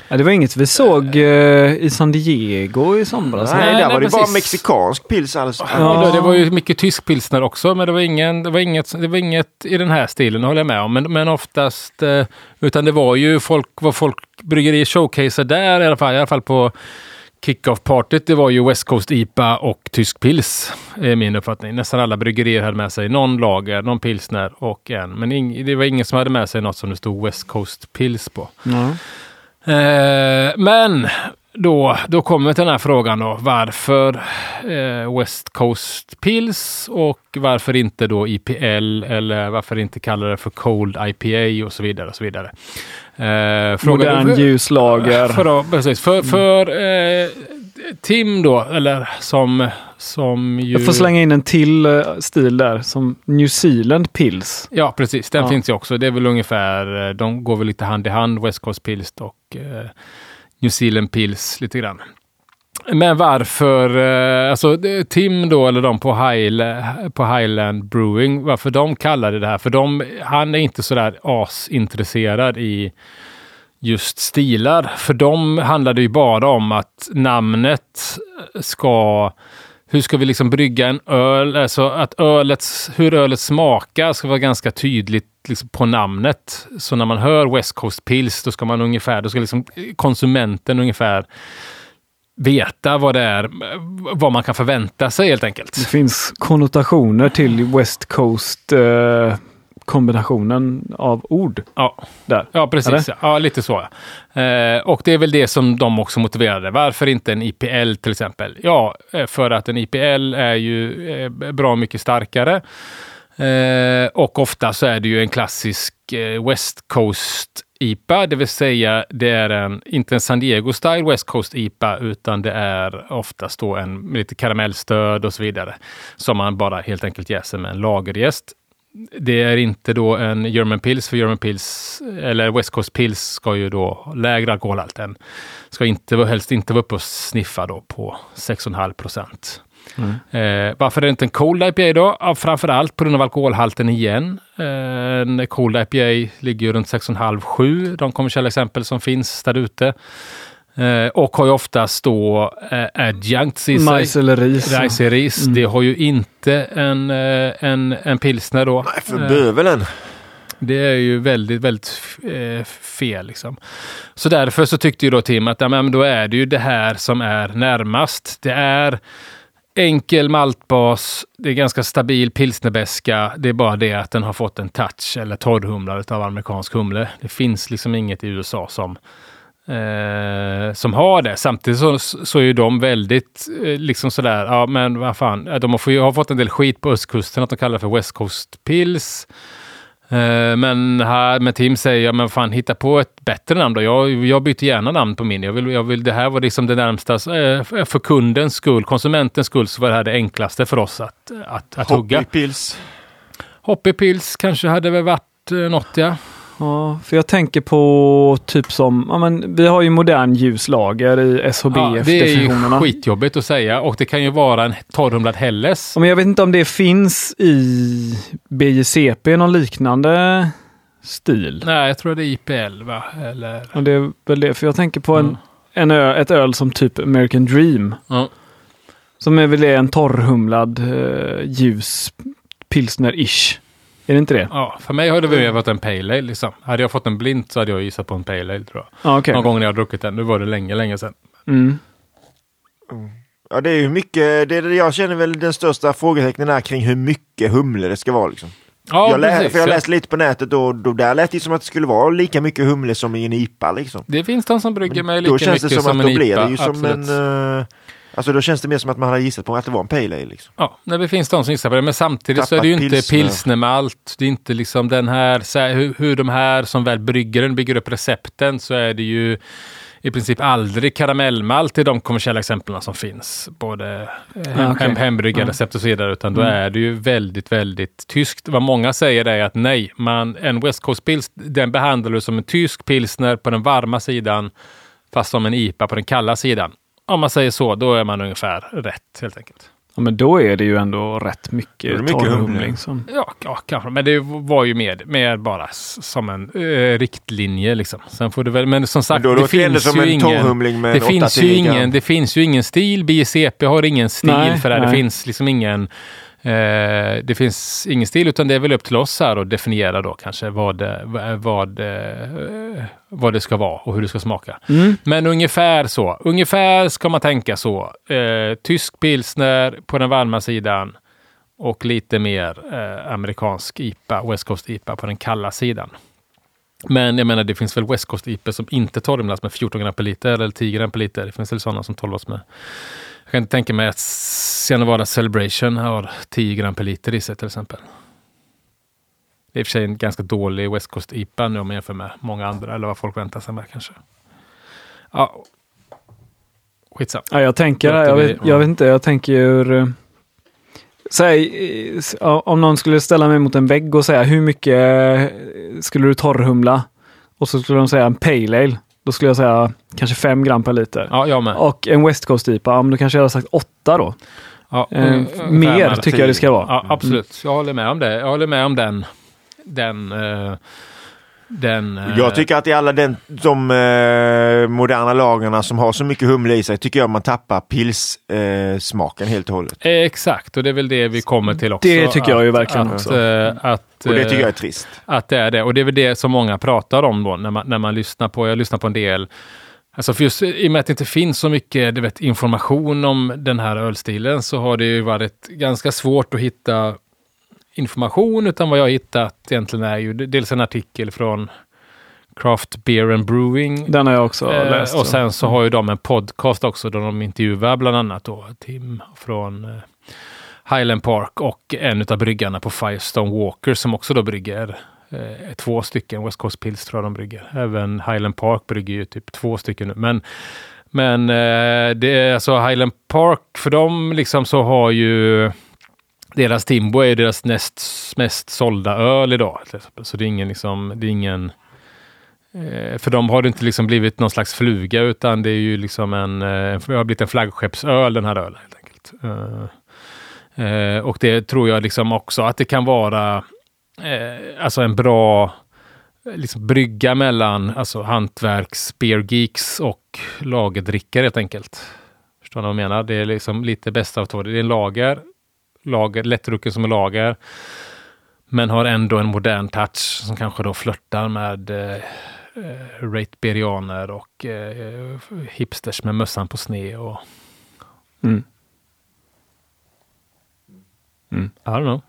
Ja, det var inget vi såg eh, i San Diego i somras. nej, nej, där nej, var det bara precis. mexikansk pils alldeles. Ja. Det, det var ju mycket tysk pilsner också, men det var, ingen, det, var inget, det var inget i den här stilen, håller jag med om. Men, men oftast, eh, utan det var ju folk, vad folk bryggerier showcaser där i alla fall, i alla fall på kick-off-partyt det var ju West Coast IPA och tysk pils. Är min uppfattning. Nästan alla bryggerier hade med sig någon lager, någon pilsner och en. Men ing, det var ingen som hade med sig något som det stod West Coast Pils på. Ja. Eh, men då, då kommer den här frågan då. Varför eh, West Coast Pils och varför inte då IPL eller varför inte kalla det för Cold IPA och så vidare. och så vidare. Eh, frågan- Modern ljuslager. För, precis, för, för eh, Tim då, eller som, som ju... Jag får slänga in en till eh, stil där, som New Zealand Pils. Ja, precis. Den Ja. finns ju också. Det är väl ungefär, eh, de går väl lite hand i hand, West Coast Pils och eh, New Zealand Pils lite grann. Men varför, eh, alltså Tim då, eller de på, High, på Highland Brewing, varför de kallade det här? För de, han är inte sådär asintresserad i just stilar. För dem handlar det ju bara om att namnet ska... Hur ska vi liksom brygga en öl? Alltså att ölets, hur ölet smakar ska vara ganska tydligt liksom på namnet. Så när man hör West Coast Pils, då ska man ungefär, då ska liksom konsumenten ungefär veta vad det är, vad man kan förvänta sig helt enkelt. Det finns konnotationer till West Coast eh, kombinationen av ord Ja. där. Ja, precis. Ja, lite så. Eh, och det är väl det som de också motiverade. Varför inte en IPL till exempel? Ja, eh, för att en IPL är ju eh, bra mycket starkare. Eh, och ofta så är det ju en klassisk eh, West Coast IPA, det vill säga det är en, inte en San Diego Style West Coast IPA, utan det är oftast då en med lite karamellstöd och så vidare. Som man bara helt enkelt jäser med en lagerjäst. Det är inte då en German Pils, för German Pils, eller West Coast Pils ska ju då ha lägre alkoholhalt än, ska inte, helst inte vara uppe och sniffa då på 6,5 procent. Eh, varför är det inte en Cold IPA då? Ja, framförallt på grund av alkoholhalten igen. Eh, en Cold IPA ligger ju runt 6,5-7, de kommersiella exempel som finns där ute. Eh, och har ju oftast då eh, adjuncts i sig. Majs eller ris. Ris. Det har ju inte en, eh, en, en pilsner då. Nej, för Eh, bövelen. det är ju väldigt, väldigt eh, fel. Liksom. Så därför så tyckte ju då Tim att ja, men då är det ju det här som är närmast. Det är enkel maltbas, det är ganska stabil pilsnerbeska. Det är bara det att den har fått en touch eller torrhumlad av amerikansk humle. Det finns liksom inget i USA som Eh, som har det. Samtidigt så, så är ju de väldigt eh, liksom sådär, ja men vad fan, de har, har fått en del skit på östkusten att de kallar det för West Coast Pills. Eh, men här med Tim säger jag, men fan hitta på ett bättre namn då. Jag, jag byter gärna namn på min. Jag vill, jag vill, det här var liksom det närmsta, eh, för kundens skull, konsumentens skull, så var det här det enklaste för oss att, att, att hugga. Hoppy Pils. Hoppy Pills kanske hade väl varit eh, något ja. Ja, för jag tänker på typ som, ja men vi har ju modern ljuslager i ja det är ju SHBF-definitionerna. skitjobbigt att säga och det kan ju vara en torrhumlad Helles. Ja, men jag vet inte om det finns i BJCP, någon liknande stil. Nej, jag tror det är IPL va? Eller... Och det är väl det, för jag tänker på en, Mm. en ö, ett öl som typ American Dream. Ja. Som är väl en torrhumlad eh, ljus pilsner-ish. Är det inte det? Ja, för mig har det väl varit en Pale Ale liksom. Hade jag fått en blint så hade jag gissat på en Pale Ale tror jag. Ja, okej. Någon gång när jag har druckit den. Nu var det länge, länge sedan. Mm. Ja, det är ju mycket, det är, det jag känner väl den största frågetecknen är kring hur mycket humle det ska vara. Liksom. Ja, jag, lä- precis. för jag Ja. läste lite på nätet och då där lät det som att det skulle vara lika mycket humle som i en IPA. Liksom. Det finns de som brygger med lika då känns mycket det som, som att en då blir IPA. det ju som absolut. en... eh, alltså då känns det mer som att man hade gissat på att det var en Pale Ale. Liksom. Ja, nej, det finns de som gissar på det. Men samtidigt så är det ju Tappat inte pilsner. pilsnermalt. Det är inte liksom den här, så här hur, hur de här som väl brygger den bygger upp recepten så är det ju i princip aldrig karamellmalt i de kommersiella exemplen som finns. Både eh, hem, Ja, okej. hem, hembryggarrecept och så vidare. Utan då Mm. är det ju väldigt, väldigt tyskt. Vad många säger är att nej, man, en West Coast Pils, den behandlar du som en tysk pilsner på den varma sidan, fast som en IPA på den kalla sidan. Om man säger så, då är man ungefär rätt helt enkelt. Ja, men då är det ju ändå rätt mycket det mycket torrhumling. humle. Som... Ja, ja, kanske. Men det var ju mer, mer bara som en eh, riktlinje. Liksom. Sen får det väl, men som sagt, Men då det finns ju en ingen... Det finns, ju 8-10 ingen, det finns ju ingen stil. BJCP har ingen stil Nej, för det. här. Det nej. finns liksom ingen Eh, det finns ingen stil utan det är väl upp till oss här att definiera då kanske vad det, vad, eh, vad det ska vara och hur det ska smaka. Mm. Men ungefär så. Ungefär ska man tänka så. Eh, tysk pilsner på den varma sidan och lite mer eh, amerikansk IPA, West Coast IPA på den kalla sidan. Men jag menar, det finns väl West Coast IPA som inte torrmlas med 14 gram per liter eller 10 gram per liter. Det finns väl sådana som torrmlas med jag kan inte tänka mig att Sienna Celebration har 10 gram per liter i sig till exempel. Det är i och för sig en ganska dålig West Coast IPA nu om man jämför med många andra eller vad folk väntar sig med kanske. Ja, skitsamma. Ja, jag tänker, jag vet, jag vet inte, jag tänker ur... Eh, säg, om någon skulle ställa mig mot en vägg och säga hur mycket eh, skulle du torrhumla? Och så skulle de säga en pale ale. Då skulle jag säga kanske 5 gram per liter. Ja, jag med. Och en West Coast IPA, ja, då kanske jag hade sagt 8 då. Ja, eh, mer tycker jag det ska vara. Ja, absolut, mm. jag håller med om det. Jag håller med om den. den uh, den, uh, jag tycker att i alla den, de uh, moderna lagarna som har så mycket humle i sig tycker jag man tappar pilssmaken helt och hållet. exakt, och det är väl det vi kommer till också. Det tycker att, jag ju verkligen att, också. Att, och det tycker jag är trist. Att det är det. Och det är väl det som många pratar om då när man, när man lyssnar på, jag lyssnar på en del Alltså för just i och med att det inte finns så mycket du vet, information om den här ölstilen så har det ju varit ganska svårt att hitta information. Utan vad jag hittat egentligen är ju dels en artikel från Craft Beer and Brewing. Den har jag också eh, läst. Och sen så har ju de en podcast också där de intervjuar bland annat då Tim från eh, Highland Park och en av bryggarna på Firestone Walker som också då brygger eh, två stycken West Coast Pills tror jag de brygger. Även Highland Park brygger ju typ två stycken nu. Men, men eh, det är alltså Highland Park, för dem liksom så har ju deras Timbo är deras näst mest sålda öl idag. Så det är ingen liksom, det är ingen eh, för dem har det inte liksom blivit någon slags fluga utan det är ju liksom en, eh, det har blivit en flaggskeppsöl den här ölen helt enkelt. Eh, eh, och det tror jag liksom också att det kan vara eh, alltså en bra liksom, brygga mellan alltså, hantverks, geeks och lagerdrickare helt enkelt. Förstår ni vad jag menar? Det är liksom lite bästa av två. Det är en lager, lager lättdrucken som är lager, men har ändå en modern touch som kanske då flörtar med eh, eh rateberianer och eh, hipsters med mössan på sne och... Mm. Mm. I don't know.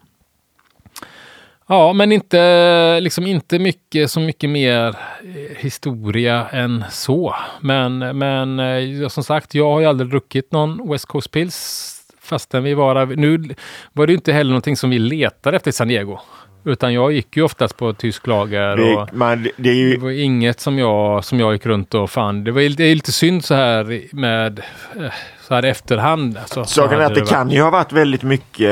Ja, men inte, liksom inte mycket, så mycket mer eh, historia än så. Men, men eh, som sagt, jag har ju aldrig druckit någon West Coast Pills fastän vi var Nu var det inte heller någonting som vi letade efter i San Diego. Utan jag gick ju oftast på tysk lager. Det, och man, det, är ju... det var inget som jag, som jag gick runt och fann. Det, var, det är lite synd så här med eh, så här efterhand. Alltså, Saken är att det, det kan ju ha varit väldigt mycket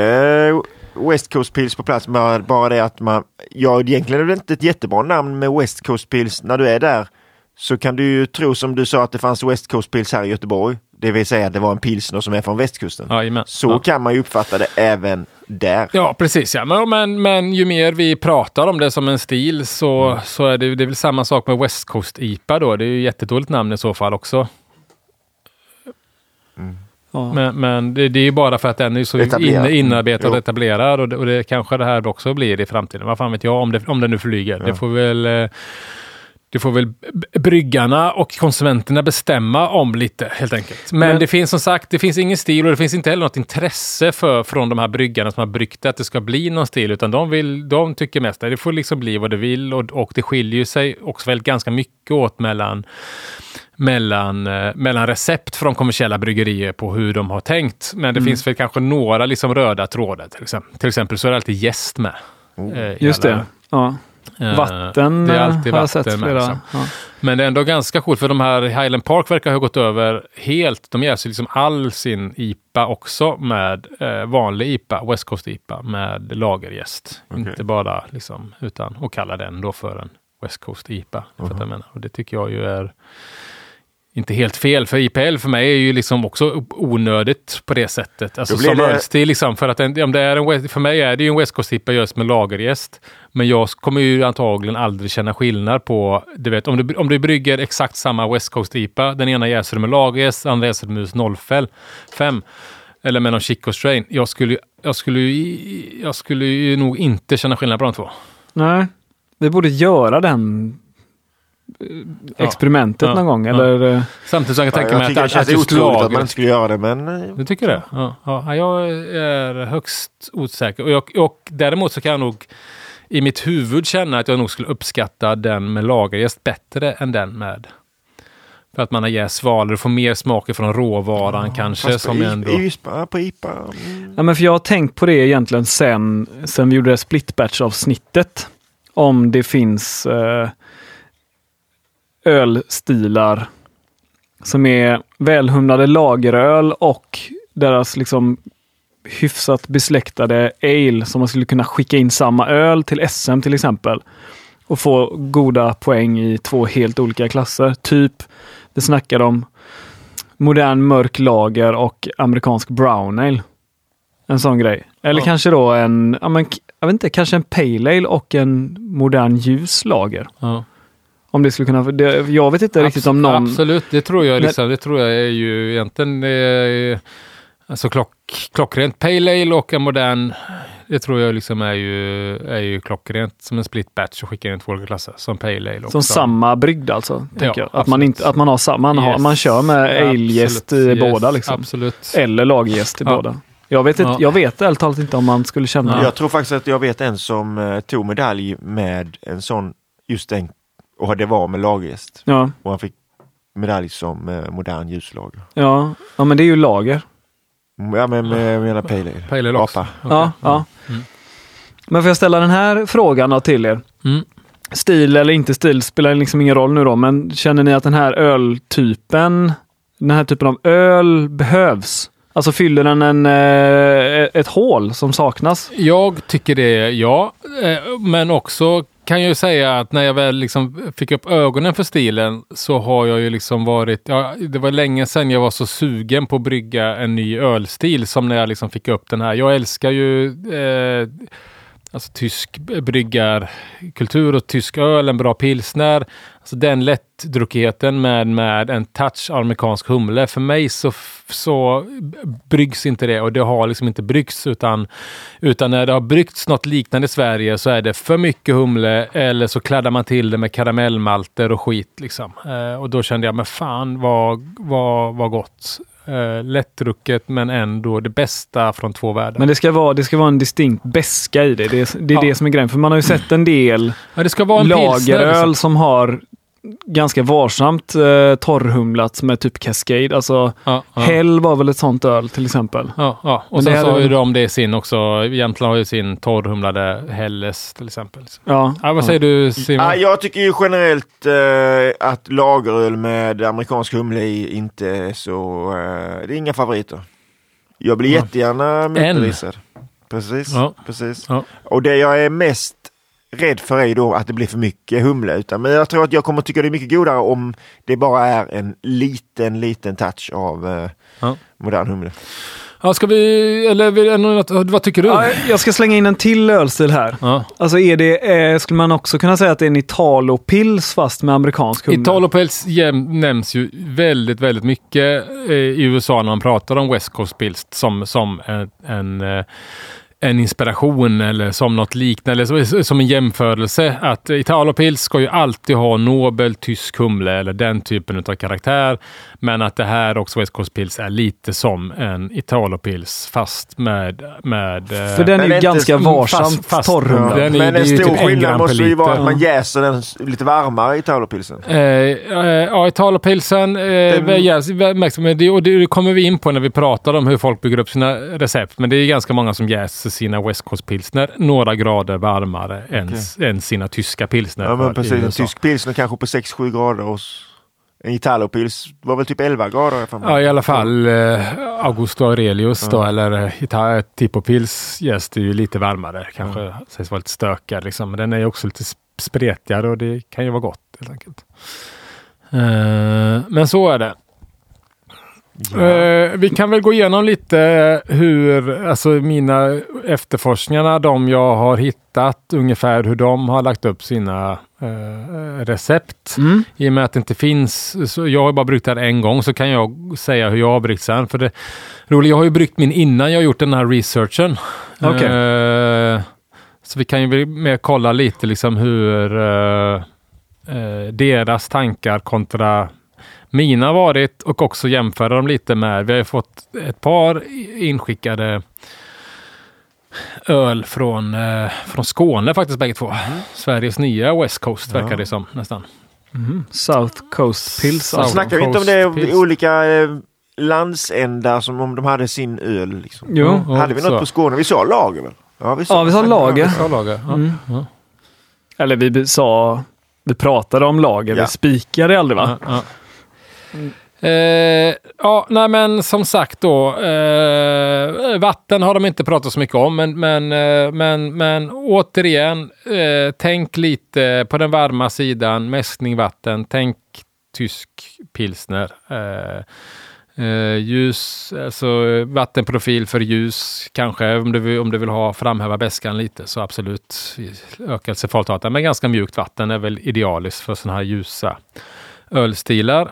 West Coast Pills på plats. Bara, bara det att man, ja egentligen är det inte ett jättebra namn med West Coast Pills när du är där. Så kan du ju tro som du sa att det fanns West Coast Pills här i Göteborg. Det vill säga att det var en pilsner som är från västkusten. Ja, så ja. kan man ju uppfatta det även där. Ja, precis. Ja. Men, men, men ju mer vi pratar om det som en stil så, mm. så är det, det är väl samma sak med West Coast IPA då. Det är ju jättedåligt namn i så fall också. Mm. Ja. Men, men det, det, är bara för att den är så in, inarbetad och etablerad och det, och det kanske det här också blir i framtiden. Vad fan vet jag om det, om det nu flyger. Ja. Det får väl eh, det får väl bryggarna och konsumenterna bestämma om lite helt enkelt. Men, Men, det finns som sagt, det finns ingen stil och det finns inte heller något intresse för, från de här bryggarna som har bryggt att det ska bli någon stil. Utan de, vill, de tycker mest att det får liksom bli vad det vill och, och det skiljer sig också väldigt ganska mycket åt mellan mellan, eh, mellan recept från kommersiella bryggerier på hur de har tänkt. Men det mm. finns väl kanske några liksom röda trådar. Till exempel, till exempel så är det alltid gäst med. Oh. Eh, Just det. Ja. Eh, vatten det är alltid har jag sett flera. Liksom. Ja. Men det är ändå ganska coolt för de här Highland Park verkar ha gått över helt. De jäser liksom all sin IPA också med eh, vanlig IPA, West Coast IPA med lagergäst. Okay. Inte bara liksom, utan och kallar den då för en West Coast IPA. Uh -huh. jag menar. Och det tycker jag ju är inte helt fel, för IPL för mig är ju liksom också onödigt på det sättet. Alltså som det... ölstil liksom, för att en, om det är en, för mig är det ju en West Coast IPA just med lagergäst. Men jag kommer ju antagligen aldrig känna skillnad på, du vet, om du, om du brygger exakt samma West Coast IPA, den ena jäser med lagergäst, andra jäser med 05, Eller med någon Chico Strain. Jag skulle, jag, skulle, ju- jag skulle ju nog inte känna skillnad på de två. Nej, vi borde göra den experimentet Ja. någon gång. Ja. Eller, eh, Samtidigt som jag kan Ja, tänka mig tycker det att, att, att just otroligt att man inte skulle göra det, men... eh, Du tycker det? Ja, ja, jag är högst osäker. Och, jag, och däremot så kan jag nog i mitt huvud känna att jag nog skulle uppskatta den med lagerjäst bättre än den med. För att man har jäst svalor och får mer smak från råvaran kanske. Fast på, Som ändå... IPA, på IPA. Mm. ja, men för jag har tänkt på det egentligen sen, sen vi gjorde det split batch avsnittet. Om det finns eh, ölstilar som är välhumlade lageröl och deras liksom hyfsat besläktade ale som man skulle kunna skicka in samma öl till SM till exempel. Och få goda poäng i två helt olika klasser. Typ, vi snackar om modern mörk lager och amerikansk brown ale. En sån grej. Eller Ja. kanske då en, ja men, jag vet inte, kanske en pale ale och en modern ljus lager. Ja. Om det skulle kunna, det, jag vet inte riktigt om någon... Absolut, det tror jag, liksom, det tror jag är ju egentligen eh, alltså klock, klockrent. Pale Ale och en modern, det tror jag liksom är ju, är ju klockrent som en split batch och skicka in två olika klasser. Som Pale Ale också. Som samma brygd alltså? tänker jag. Att, man inte, att man har samma, man, har, Yes. man kör med ale-jäst i yes, båda liksom. Absolut. Eller lagerjäst i Ja. båda. Jag vet, inte, Ja. jag vet ärligt talat inte om man skulle känna. Jag tror faktiskt att jag vet en som eh, tog medalj med en sån, just den, och det var med lagerjäst. Ja, Och han fick medalj som eh, modern ljuslager. ja. ja, men det är ju lager. Ja, men med, med hela Pale Ale. Pale Ale också. Apa. Okej. Ja, ja. Mm. Men får jag ställa den här frågan då till er? Mm. Stil eller inte stil spelar liksom ingen roll nu då, men känner ni att den här öltypen, den här typen av öl behövs? Alltså fyller den en, eh, ett hål som saknas? Jag tycker det, ja. Eh, Men också kan ju säga att när jag väl liksom fick upp ögonen för stilen så har jag ju liksom varit, ja, det var länge sedan jag var så sugen på att brygga en ny ölstil som när jag liksom fick upp den här. Jag älskar ju eh, alltså tysk bryggarkultur och tysk öl, en bra pilsner. Alltså den lättdruckigheten med, med en touch amerikansk humle. För mig så, så bryggs inte det och det har liksom inte bryggts utan, utan när det har bryggts något liknande i Sverige så är det för mycket humle eller så kladdar man till det med karamellmalter och skit. Liksom. Eh, och då kände jag, men fan vad, vad, vad gott. Eh, lättdrucket men ändå det bästa från två världar. Men det ska vara, det ska vara en distinkt beska i det. Det är, det, är Ja. det som är grejen. För man har ju sett en del ja, lageröl liksom. som har ganska varsamt eh, torrhumlats med typ Cascade. Alltså Ja, ja. Hell var väl ett sånt öl till exempel. Ja, ja. och Men sen så har ju de det i sin också. Jämtland har ju sin torrhumlade Helles till exempel. Ja, Ja, vad säger du Simon? Ja, jag tycker ju generellt eh, att lageröl med amerikansk humle i inte är så... Eh, det är inga favoriter. Jag blir Ja. jättegärna motbevisad. Precis, Ja. precis. Ja. Och det jag är mest rädd för är då att det blir för mycket humle. Utan, men jag tror att jag kommer tycka det är mycket godare om det bara är en liten, liten touch av eh, Ja. modern humle. Ja, ska vi, eller vad tycker du? Ja, jag ska slänga in en till ölstil här. Ja. Alltså är det, eh, skulle man också kunna säga att det är en Italo-pils fast med amerikansk humle? Italopils nämns ju väldigt, väldigt mycket eh, i USA när man pratar om West Coast Pils som, som en, en, eh, en inspiration eller som något liknande, eller som en jämförelse. Att Italopils ska ju alltid ha nobel tysk humle eller den typen av karaktär. Men att det här också West Coast Pils är lite som en Italopils fast med... med eh, För den är ju ganska fast- varsamt fast-. Den är- men en stor typ skillnad måste ju vara att man jäser den lite varmare i Talopilsen. Eh, eh, ja, Italopilsen eh, märks, men det, och det kommer vi in på när vi pratar om hur folk bygger upp sina recept. Men det är ganska många som jäser sina West Coast pilsner några grader varmare än, än sina tyska pilsner. Ja men precis, en tysk pilsner kanske på 6-7 grader och en Italopils var väl typ 11 grader. Ja, i alla fall eh, Augusto Aurelius då, eller eh, Ita- Tipopils jäst är ju lite varmare. Kanske sägs vara lite stökigare liksom. Men den är ju också lite sp- spretigare och det kan ju vara gott helt enkelt. Eh, men så är det. Eh, vi kan väl gå igenom lite hur, alltså mina efterforskningarna, de jag har hittat, ungefär hur de har lagt upp sina eh, recept. Mm. I och med att det inte finns, så jag har bara bryggt här en gång, så kan jag säga hur jag har bryggt sen. För det roliga, jag har ju bryggt min innan jag har gjort den här researchen. Okej. Eh, så vi kan ju mer kolla lite liksom hur eh, eh, deras tankar kontra mina har varit och också jämföra dem lite med, vi har ju fått ett par inskickade öl från, eh, från Skåne faktiskt bägge två. Sveriges nya West Coast verkar Ja. det som nästan. Mm. South Coast alltså. Snackar vi inte om det Pills. olika eh, landsändar som om de hade sin öl? Liksom. Jo. Ja, hade vi något så. på Skåne? Vi sa lager väl? Ja, vi Ja, vi sa lager. Ja, lager. Ja. Mm. Ja. Eller vi sa, vi pratade om lager, Ja. vi spikade aldrig va? Eh, ja, nej men som sagt då. Eh, vatten har de inte pratat så mycket om, men, men, eh, men, men återigen, eh, tänk lite på den varma sidan, mäskning vatten, tänk tysk pilsner. Eh, eh ljus, alltså vattenprofil för ljus kanske, om du, vill, om du vill ha framhäva bäskan lite så absolut ökad sulfathalta. Men ganska mjukt vatten är väl idealiskt för sådana här ljusa ölstilar.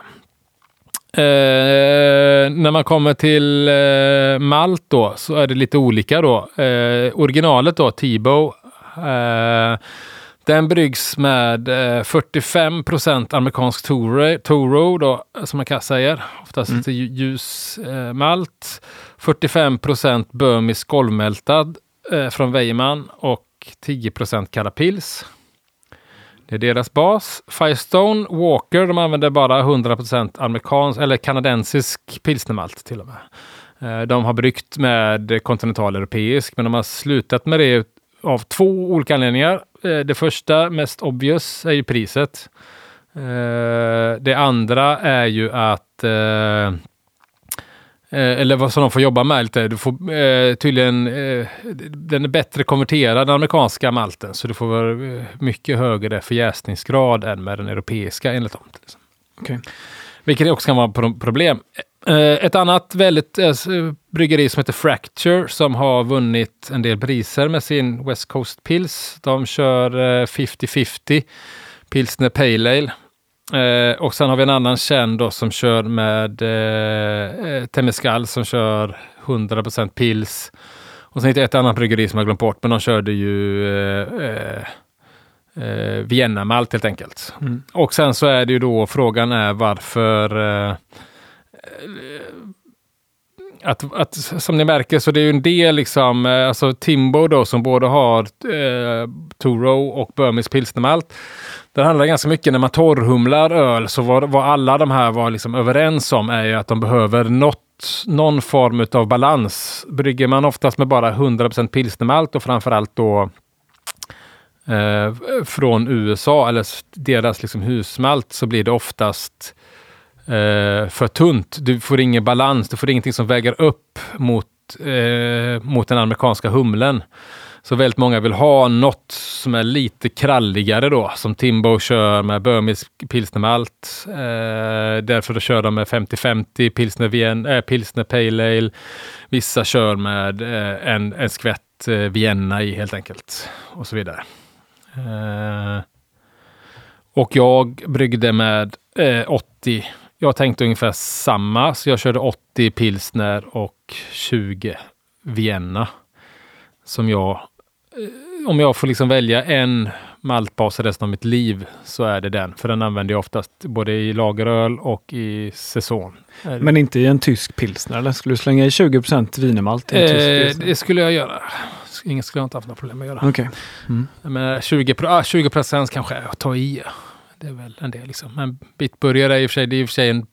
Eh, när man kommer till eh, malt då så är det lite olika då. Eh, originalet då, Tibo, eh, den bryggs med eh, 45% amerikansk Toro, Toro då, som man kan säga. Oftast lite lju- ljus eh, malt. 45 Burmese golvmältad eh, från Weimann och 10 Kalla Pils. Det är deras bas. Firestone Walker, de använder bara 100% amerikansk eller kanadensisk pilsnermalt till och med. Eh, de har bryggt med kontinentaleuropeisk, men de har slutat med det av två olika anledningar. Eh, det första, mest obvious, är ju priset. Eh, det andra är ju att eller vad som de får jobba med lite. Du får eh, tydligen, eh, den är bättre konverterad, den amerikanska malten. Så du får eh, mycket högre förjäsningsgrad än med den europeiska enligt dem. exempel. Okej. Vilket också kan vara pro- problem. Eh, ett annat väldigt eh, bryggeri som heter Fracture som har vunnit en del priser med sin West Coast Pils. De kör eh, 50-50 Pilsner Pale Ale. Eh, och sen har vi en annan känd då som kör med eh, eh, Temescal som kör 100% pils. Och sen hittar jag ett annat bryggeri som jag glömt bort, men de körde ju eh, eh, eh, Vienna-malt helt enkelt. Mm. Och sen så är det ju då frågan är varför eh, att, att, som ni märker så det är ju en del liksom, eh, alltså Timbo då som både har eh, Toro och Burmese pilsnermalt. Det handlar ganska mycket när man torrhumlar öl så vad, vad alla de här var liksom överens om är ju att de behöver något, någon form av balans. Brygger man oftast med bara 100% pilsnermalt och framförallt då eh, från USA eller deras liksom husmalt så blir det oftast eh, för tunt. Du får ingen balans, du får ingenting som väger upp mot, eh, mot den amerikanska humlen. Så väldigt många vill ha något som är lite kralligare då, som Timbo kör med Burmese pilsnermalt. Eh, därför då kör de med 50-50 pilsner, Vien, äh, eh, pilsner Pale Ale. Vissa kör med eh, en, en skvätt eh, Vienna i helt enkelt. Och så vidare. Eh, och jag bryggde med eh, 80. Jag tänkte ungefär samma, så jag körde 80 pilsner och 20 Vienna. Som jag, eh, om jag får liksom välja en maltbas resten av mitt liv så är det den. För den använder jag oftast både i lageröl och i säsong. Men inte i en tysk pilsner eller? Skulle du slänga i 20 wienermalt i en tysk eh, pilsner? det skulle jag göra. Ingen skulle jag inte haft några problem med att göra. Okej. Mm. Men 20, pro- ah, 20 procent kanske är att ta i. Det är väl en del liksom. Men bitburgare är i och för sig, det är i och för sig en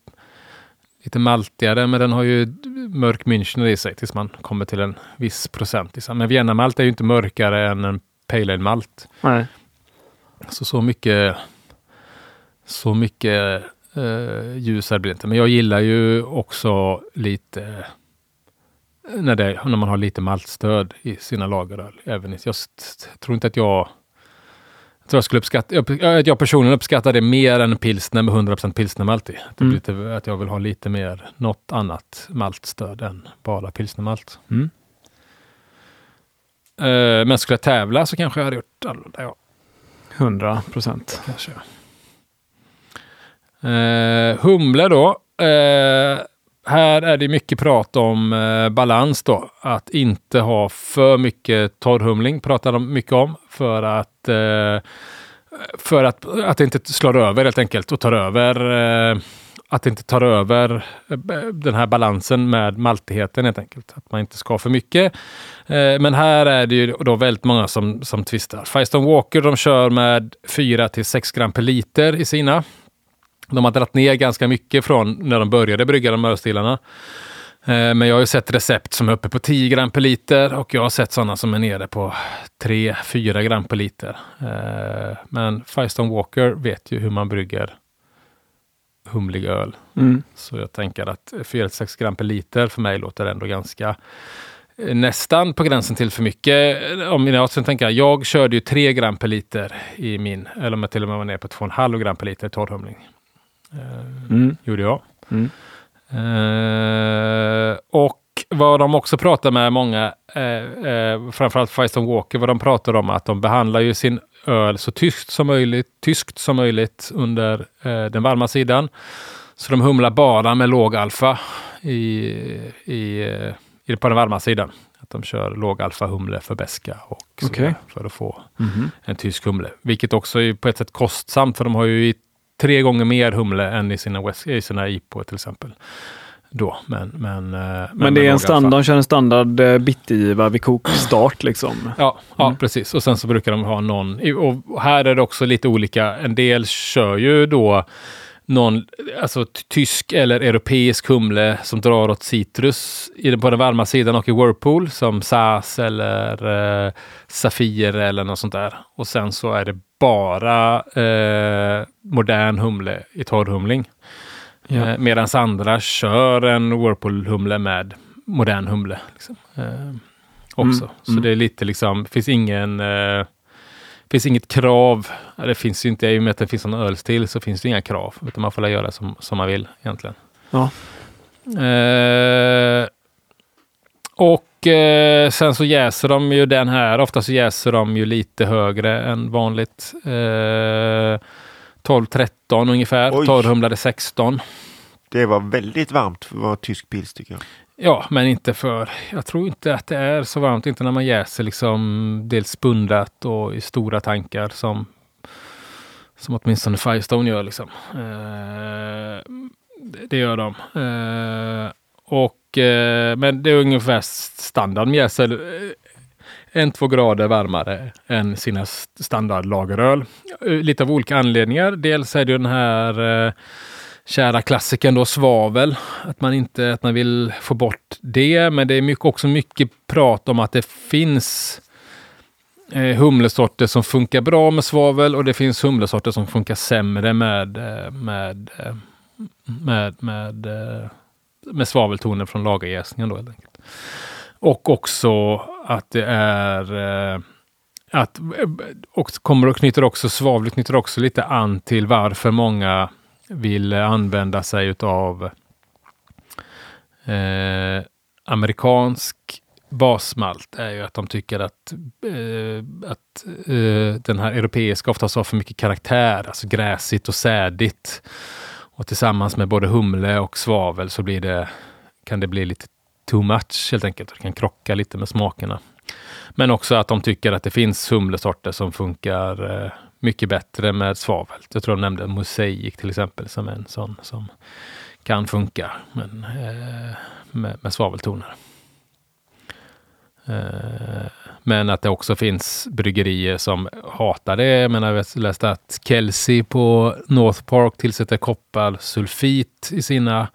lite maltigare, men den har ju mörk Münchner i sig tills man kommer till en viss procent. Liksom. Men Vienna-malt är ju inte mörkare än en Pale Ale-malt. Nej. Så så mycket, så mycket eh, ljusare blir det inte. Men jag gillar ju också lite när, det, när man har lite maltstöd i sina lageröl. Även jag tror inte att jag Jag tror jag skulle uppskatta, jag, jag personligen uppskattar det mer än pilsner med 100% pilsnermalt i. Det Mm. lite, att jag vill ha lite mer, något annat maltstöd än bara pilsnermalt. Mm. Eh, men skulle jag tävla så kanske jag hade gjort annorlunda, ja. 100 procent. Kanske. Eh, humle då. Eh, här är det mycket prat om eh, balans då. Att inte ha för mycket torrhumling pratar de mycket om. För att, eh, för att, att det inte slår över helt enkelt och tar över eh, att det inte tar över eh, den här balansen med maltigheten helt enkelt. Att man inte ska ha för mycket. Eh, Men här är det ju då väldigt många som, som tvistar. Firestone Walker de kör med 4 till 6 gram per liter i sina. De har dragit ner ganska mycket från när de började brygga de ölstilarna. Eh, Men jag har ju sett recept som är uppe på 10 gram per liter och jag har sett sådana som är nere på 3-4 gram per liter. Eh, Men Firestone Walker vet ju hur man brygger humlig öl. Mm. Så jag tänker att 4-6 gram per liter för mig låter ändå ganska eh, nästan på gränsen till för mycket. Om jag sen tänker jag körde ju 3 gram per liter i min, eller om jag till och med var nere på 2,5 gram per liter torrhumling. Eh, Mm. Gjorde jag. Mm. Eh, och vad de också pratar med många, eh, eh, framförallt Firestone Walker, vad de pratar om att de behandlar ju sin öl så tyskt som möjligt, tyskt som möjligt under eh, den varma sidan. Så de humlar bara med låg alfa i, i, eh, i, på den varma sidan. Att de kör låg alfa humle för beska och där, för att få Mhm. en tysk humle. Vilket också är på ett sätt kostsamt för de har ju i tre gånger mer humle än i sina, West, i sina IPO till exempel. Då, men, men, eh, men, Men det är en standard, de kör en standard eh, bitgiva vid kokstart liksom. Ja, ja Mm. precis. Och sen så brukar de ha någon, och här är det också lite olika. En del kör ju då någon alltså, tysk eller europeisk humle som drar åt citrus i på den varma sidan och i Whirlpool som SAS eller eh, Safir eller något sånt där. Och sen så är det bara eh, modern humle i torrhumling. Ja. Eh, Medan andra kör en Whirlpool-humle med modern humle. Liksom. Eh, också. Mm, Så mm. det är lite liksom, finns ingen eh, finns inget krav. Det finns ju inte, i och med att det finns en ölstil så finns det inga krav. Utan man får göra som, som man vill egentligen. Ja. Eh, och eh, sen så jäser de ju den här. Ofta så jäser de ju lite högre än vanligt. Eh, 12-13 ungefär. Oj. Torrhumlade 16. Det var väldigt varmt för att vara tysk pils tycker jag. Ja, men inte för... Jag tror inte att det är så varmt. Inte när man jäser liksom dels bundat och i stora tankar som, som åtminstone Firestone gör. Liksom. Eh, det- gör de. Eh, och, Eh, men det är ungefär standard mjäsel. Eh, en, två grader varmare än sina standardlageröl. Eh, lite av olika anledningar. Dels är det den här eh, kära klassikern då, svavel. Att man inte att man vill få bort det. Men det är mycket, också mycket prat om att det finns eh, humlesorter som funkar bra med svavel och det finns humlesorter som funkar sämre med, med, med, med, med, med svaveltoner från lagerjäsningen. Då, helt enkelt. Och också att det är eh, att eh, och kommer och knyter också svavlet knyter också lite an till varför många vill använda sig utav eh, amerikansk basmalt är ju att de tycker att, eh, att eh, den här europeiska oftast har för mycket karaktär, alltså gräsigt och sädigt. Och tillsammans med både humle och svavel så blir det, kan det bli lite too much helt enkelt. Det kan krocka lite med smakerna. Men också att de tycker att det finns humlesorter som funkar eh, mycket bättre med svavel. Jag tror de nämnde mosaik till exempel som en sån som kan funka men, eh, med, med svaveltoner. Eh, men att det också finns bryggerier som hatar det. Jag menar, jag läste att Kelsey på North Park tillsätter kopparsulfit i sina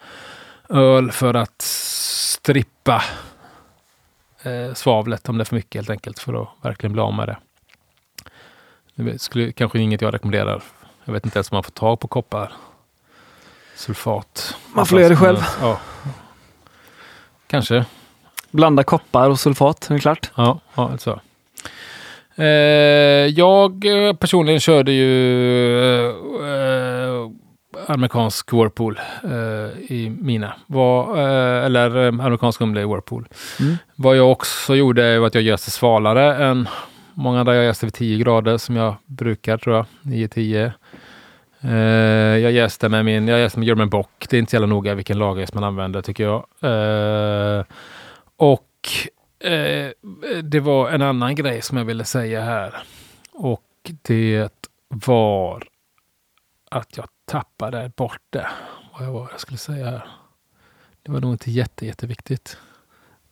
öl för att strippa eh, svavlet om det är för mycket helt enkelt för att verkligen bli av med det. Det skulle kanske inget jag rekommenderar. Jag vet inte ens om man får tag på koppar. Sulfat. Man får göra det själv. Ja. Kanske. Blanda koppar och sulfat, är det klart? Ja, ja alltså. Eh, jag eh, personligen körde ju eh, amerikansk Whirlpool eh, i mina. Var, eh, eller eh, amerikansk humle i Whirlpool. Mm. Vad jag också gjorde var att jag jäste svalare än många andra. Jag jäste vid 10 grader som jag brukar tror jag. 9-10. Eh, jag jäste med min, jag jäste med German Bock. Det är inte så jävla noga vilken lagerjäst man använder tycker jag. Eh, och eh, det var en annan grej som jag ville säga här. Och det var att jag tappade bort det. Vad jag, var, jag skulle säga här. Det var nog inte jätte, jätteviktigt.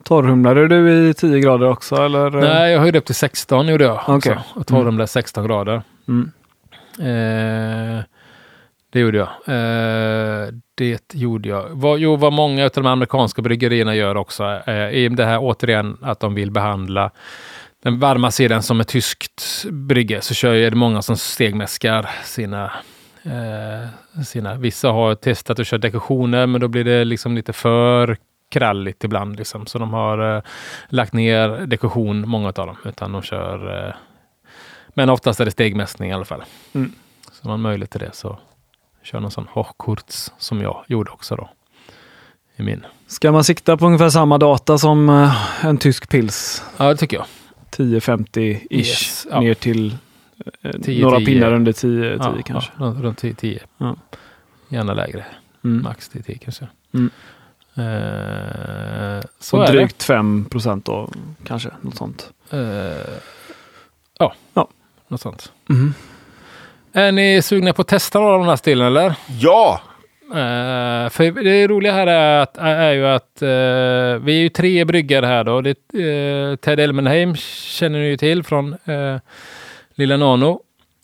Torrhumlade du i 10 grader också eller? Nej, jag höjde upp till 16 gjorde jag. Okay. Och torrhumlade 16 grader. Mm. Eh, det gjorde jag. Eh, det gjorde jag. Vad, jo, vad många av de amerikanska bryggerierna gör också eh, är det här återigen att de vill behandla den varma sidan som ett tyskt brygge så kör är det många som stegmäskar sina eh, sina. Vissa har testat att köra dekorationer men då blir det liksom lite för kralligt ibland. Liksom. Så de har eh, lagt ner dekoration, många av dem, utan de kör eh, men oftast är det stegmästning i alla fall. Mm. Så man har möjlighet till det så kör någon sån Hochkurz som jag gjorde också då. I min. Ska man sikta på ungefär samma data som eh, en tysk pils? Ja, det tycker jag. 1050-ish Yes, ja. ner till eh, 10, några 10. pinnar under 10, 10 Ja, kanske. Ja, runt- runt 10. 10. Ja. Gärna lägre. Mm. Max 10, 10 kanske. Mm. Eh, så Och drygt 5 procent då kanske, något sånt. det. Eh, ja. Ja. något sånt. Mm. Är ni sugna på att testa några av de här stilen eller? Ja! Eh, för det roliga här är, att, är ju att eh, vi är ju tre bryggare här då. Det, uh, Ted Elmenheim känner ni ju till från uh, Lilla Nano.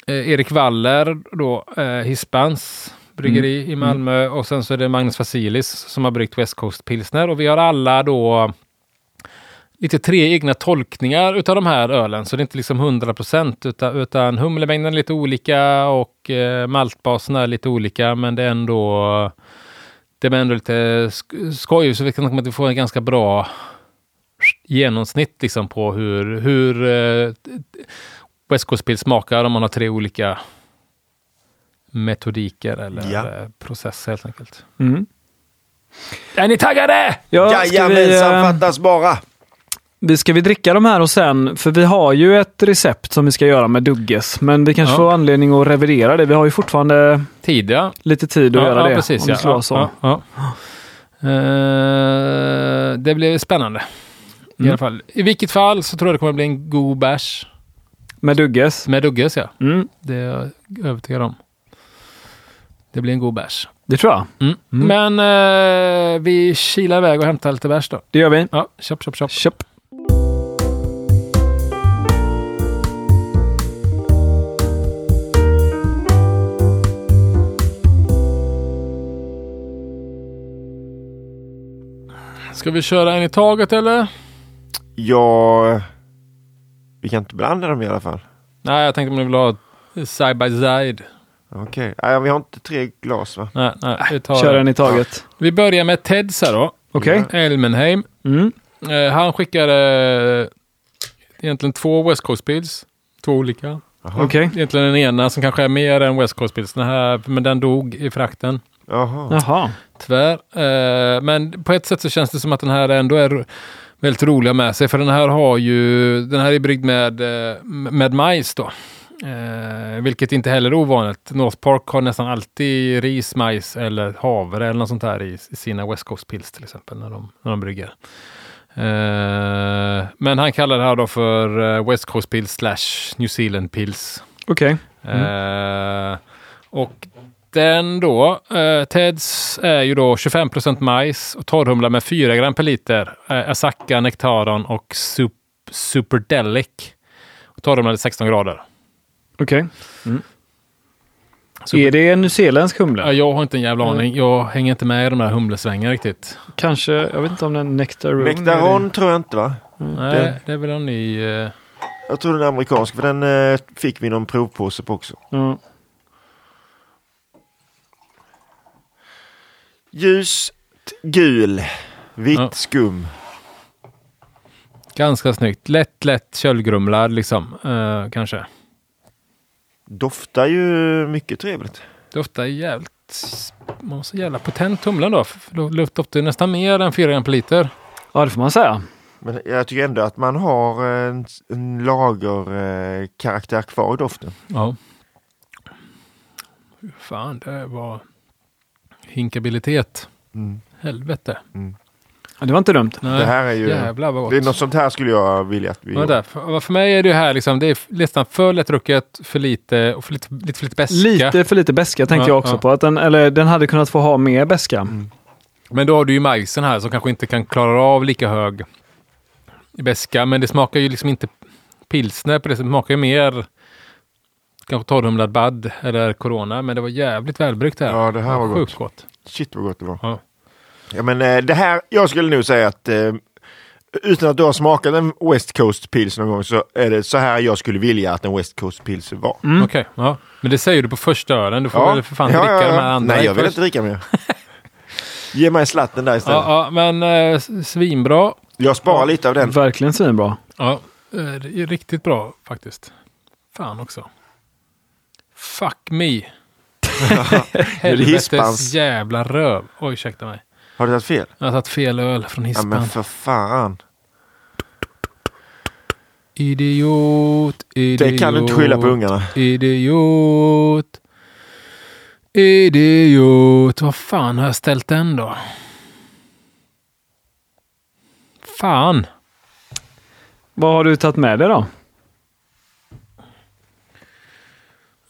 Erik Waller då, uh, Hispans bryggeri Mm. i Malmö och sen så är det Magnus Vasilis som har bryggt West Coast Pilsner och vi har alla då lite tre egna tolkningar utav de här ölen. Så det är inte liksom 100 procent utan, utan humlemängden är lite olika och eh, maltbaserna är lite olika. Men det är ändå, det är ändå lite sk- skoj. Så vi kan att vi får en ganska bra genomsnitt liksom på hur, hur eh, West Coast Pils smakar om man har tre olika metodiker eller Ja. eh, processer helt enkelt. Mm. Är ni taggade? Ja, ska vi, Jajamensan, eh, fattas bara! Vi, ska vi dricka de här och sen, för vi har ju ett recept som vi ska göra med Dugges, men vi kanske Ja. får anledning att revidera det. Vi har ju fortfarande Tid ja. lite tid att göra ja, det. Precis, om ja. det ja, så. Eh, det blir spännande. I Mm. alla fall. I vilket fall så tror jag det kommer bli en god bärs. Med Dugges. Med Dugges ja. Mm, Det är jag övertygad om. Det blir en god bärs. det tror jag. Mm. Mm. Men eh, vi kilar iväg och hämtar lite bärs då. Det gör vi. Ja, köp, köp, köp. Köp. Ska vi köra en i taget eller? Ja... Vi kan inte blanda dem i alla fall. Nej, jag tänkte om ni vill ha side by side. Okej. Nej, vi har inte tre glas va? Nej, nej, vi, tar Kör en i taget. vi börjar med Teds här då. Okej. Elmenheim. Mm. Eh, han skickade eh, egentligen två West Coast Pills. Två olika. Okej. Egentligen den ena som kanske är mer än West Coast Pills. Den här, men den dog i frakten. Jaha. Jaha. Tyvärr. Eh, men på ett sätt så känns det som att den här ändå är väldigt rolig att ha med sig. För den här har ju, den här är bryggd med, eh, med majs då. Eh, vilket inte heller är ovanligt. North Park har nästan alltid ris, majs eller havre eller något sånt här i, sina West Coast Pills till exempel när de, när de brygger. Eh, men han kallar det här då för eh, West Coast Pills slash New Zealand Pills. Okej. Eh, och den då, eh, Teds är ju då 25% majs och torrhumla med 4 gram per liter. Eh, Asaka, Nektaron och sup, Superdelic. Och Torrhumlade 16 grader. Okej. Super- Är det en nyzeeländsk humle? Ja, jag har inte en jävla aning. Jag hänger inte med i de här humlesvängarna riktigt. Kanske, jag vet inte om den är Nectaron. Nektaron tror jag inte va? Nej, det är väl en ny... eh, Jag tror den är amerikansk för den eh, fick vi någon provpåse på också. Ja. Ljus, gul, vitt Ja. skum. Ganska snyggt. Lätt, lätt köldgrumlad liksom. Eh, kanske. Doftar ju mycket trevligt. Doftar jävligt... Man måste jävla potent humlen då. för Luft doftar ju nästan mer än 4 gram per liter. Ja, det får man säga. Men jag tycker ändå att man har en, en lagerkaraktär eh, karaktär kvar i doften. Ja. Fy Fan, det var hinkabilitet. Mm. Helvete. Ja, det var inte dumt. Nej, Det här är ju... Jävlar vad gott. Det är något sånt här skulle jag vilja att vi Ja. För, för mig är det här liksom, det är nästan för lättdrucket, för lite och för lite, lite för lite beska. Lite för lite beska tänkte Ja, jag också ja. på. Att den, eller den hade kunnat få ha mer beska. Men då har du ju majsen här som kanske inte kan klara av lika hög beska. Men det smakar ju liksom inte pilsner på det sättet. Det smakar ju mer kanske torrhumlad bad eller corona. Men det var jävligt välbryggt det här. Ja, det här var Sjukt gott. Shit vad gott det var. Ja. Ja, men eh, det här, jag skulle nog säga att eh, utan att du har smakat en West Coast Pils någon gång så är det så här jag skulle vilja att en West Coast Pils var. Okej, ja. Men det säger du på första ölen. Du får Ja. väl för fan Ja, dricka ja, ja. de här andra. Nej, jag vill först. inte dricka mer. Ge mig slatten där istället. Ja, ja, men eh, svinbra. Jag sparar lite av den. Verkligen svinbra. Ja, eh, det är riktigt bra faktiskt. Fan också. Fuck me. Helvetes jävla röv. Oj, ursäkta mig. Har du tagit fel? Jag har tagit fel öl från Ja, hispan. men för fan. Idiot, idiot. Det kan du inte skylla på ungarna. Idiot. Idiot. Vad fan har jag ställt den då? Fan. Vad har du tagit med dig då?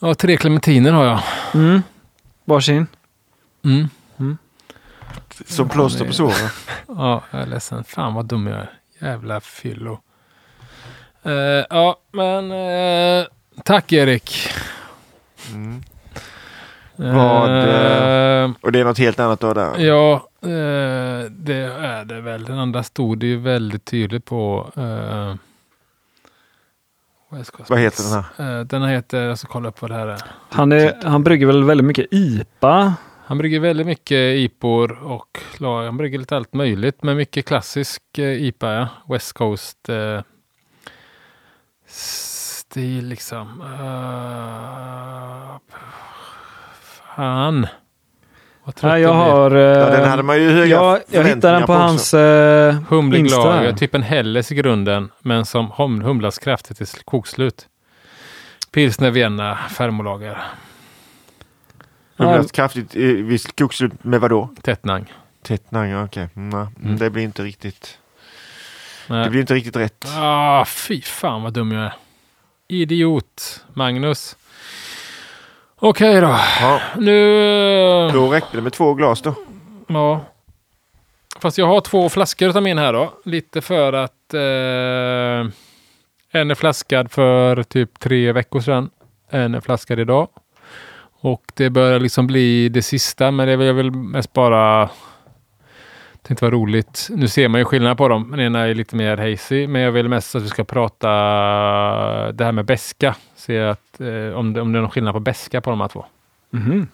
Ja, tre clementiner har jag. Mm. Varsin? Mm. Som plåster på såren. Ja, jag är ledsen. Fan vad dum jag är. Jävla fyllo. Eh, ja, men eh, tack Erik. Mm. Vad, Eh, Och det är något helt annat då där. ja, det är det väl. Den andra stod det ju väldigt tydligt på. Vad heter den här? Eh, den heter, jag ska kolla upp vad det här är. Han, är, han brygger väl väldigt mycket IPA? Han brygger väldigt mycket IPOR och han brygger lite allt möjligt. Men mycket klassisk eh, IPA, ja. West Coast eh, stil liksom. Uh, fan. Vad trött Nej, jag har... eh, Ja, den hade man ju höga jag, jag hittade den på förväntningar hans uh, Humlig lager, typ en Helles i grunden. Men som hum, humlas kraftigt till kokslut. Pilsner Vienna, Fermolager, Humlat kraftigt i kokslut med vadå? Tettnang. Tettnang, ja, okej. Mm, nej, Mm. Det blir inte riktigt. Det Nej. blir inte riktigt rätt. Ah, fy fan vad dum jag är. Idiot, Magnus. Okej då. Ja, Nu... eh, då räckte det med två glas då. Ja. Fast jag har två flaskor av min här då. Lite för att eh, en är flaskad för typ tre veckor sedan. En är flaskad idag. Och det börjar liksom bli det sista, men det är väl- mest bara tänkte vara roligt. Nu ser man ju skillnad på dem. Den ena är lite mer hazy, men jag vill mest att vi ska prata det här med beska. Se att, eh, om, det, om det är någon skillnad på beska på de här två. Mhm.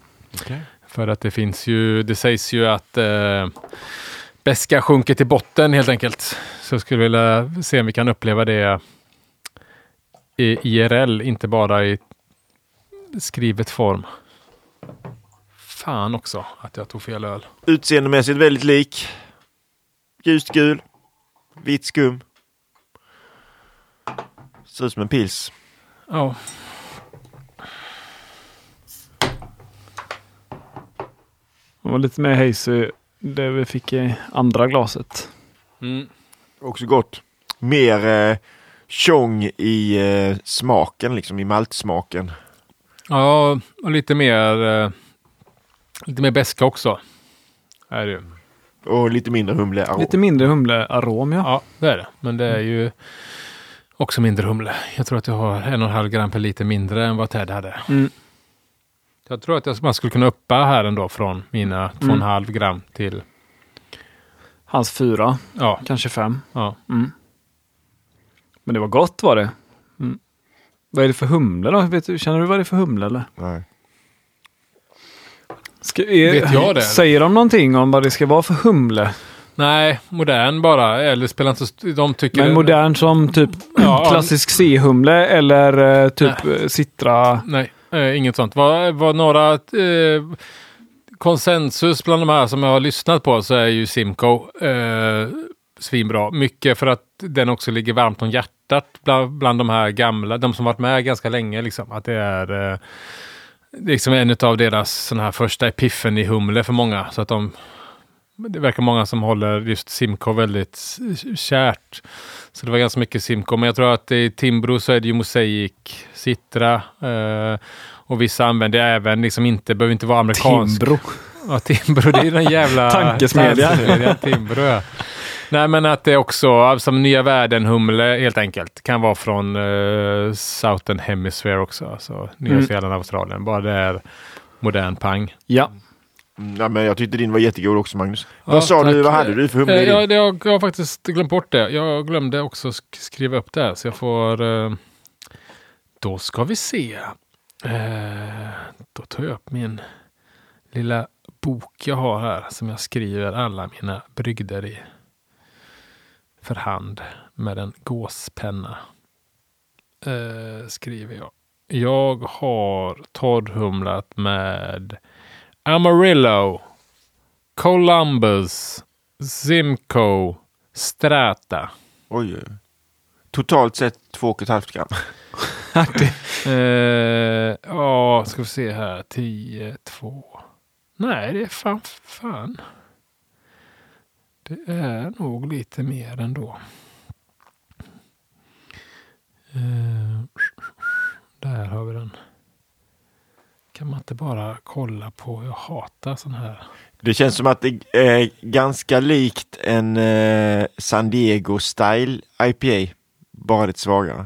För att det finns ju, det sägs ju att eh, beska sjunker till botten helt enkelt. Så jag skulle vilja se om vi kan uppleva det i IRL, inte bara i skrivet form. Fan också att jag tog fel öl. Utseendemässigt väldigt lik. Ljust gul. Vitt skum. Ser ut som en pils. Ja, Det var lite mer hazy det vi fick i andra glaset. mm. Också gott. Mer eh, tjong i eh, smaken, liksom i maltsmaken. ja och lite mer, eh, lite mer beska också. Är det. Och lite mindre humle. arom. Lite mindre humlearom ja. Ja, det är det. Men det är ju också mindre humle. Jag tror att jag har en och en halv gram per liter mindre än vad Ted hade. Mm. Jag tror att jag, man skulle kunna uppa här ändå från mina två och en halv gram till, Hans fyra, ja, kanske fem. ja. Mm. Men det var gott var det. Mm. Vad är det för humle då? Vet du, känner du vad det är för humle eller? Nej. Ska, är, Vet jag det? Säger de någonting om vad det ska vara för humle? Nej, modern bara. Eller spelar inte så... De tycker... Men modern som typ Ja, klassisk C-humle eller eh, typ eh, Citra? Nej, eh, inget sånt. Var, var några eh, konsensus bland de här som jag har lyssnat på så är ju Simco eh, svinbra. Mycket för att den också ligger varmt om hjärtat bland, bland de här gamla, de som varit med ganska länge. Liksom. Att det är eh, liksom en av deras såna här första epiphany-humle för många. Så att de, det verkar många som håller just Simco väldigt kärt. Så det var ganska mycket Simco. Men jag tror att i Timbro så är det ju Mosaic, Citra eh, och vissa använder även, liksom inte, behöver inte vara amerikansk. Timbro. Ja, Timbro, det är den jävla... Tankesmedja. tankesmedjan, Timbro, ja. Nej, men att det också, som Nya Världen-humle helt enkelt, kan vara från uh, Southern Hemisphere också. Alltså Nya Mm. Zeeland, Australien. Bara det är modern pang. Ja. Mm, Ja, men jag tyckte din var jättegod också Magnus. Ja, vad sa tack. du, vad hade du för humle Eh, i din? ja, det, jag, jag har faktiskt glömt bort det. Jag glömde också sk- skriva upp det här, så jag får... eh, då ska vi se. Eh, då tar jag upp min lilla bok jag har här som jag skriver alla mina brygder i. För hand med en gåspenna. Eh, skriver jag. Jag har torrhumlat med Amarillo, Columbus, Simcoe, Strata. Oj, oj. Totalt sett två och ett halvt gram. Eh, ja, ska vi se här. 10, 2. Nej, det är fan, fan. Det är nog lite mer ändå. Eh, där har vi den. Kan man inte bara kolla på? Jag hatar sån här. Det känns som att det är ganska likt en eh, San Diego Style IPA. Bara lite svagare.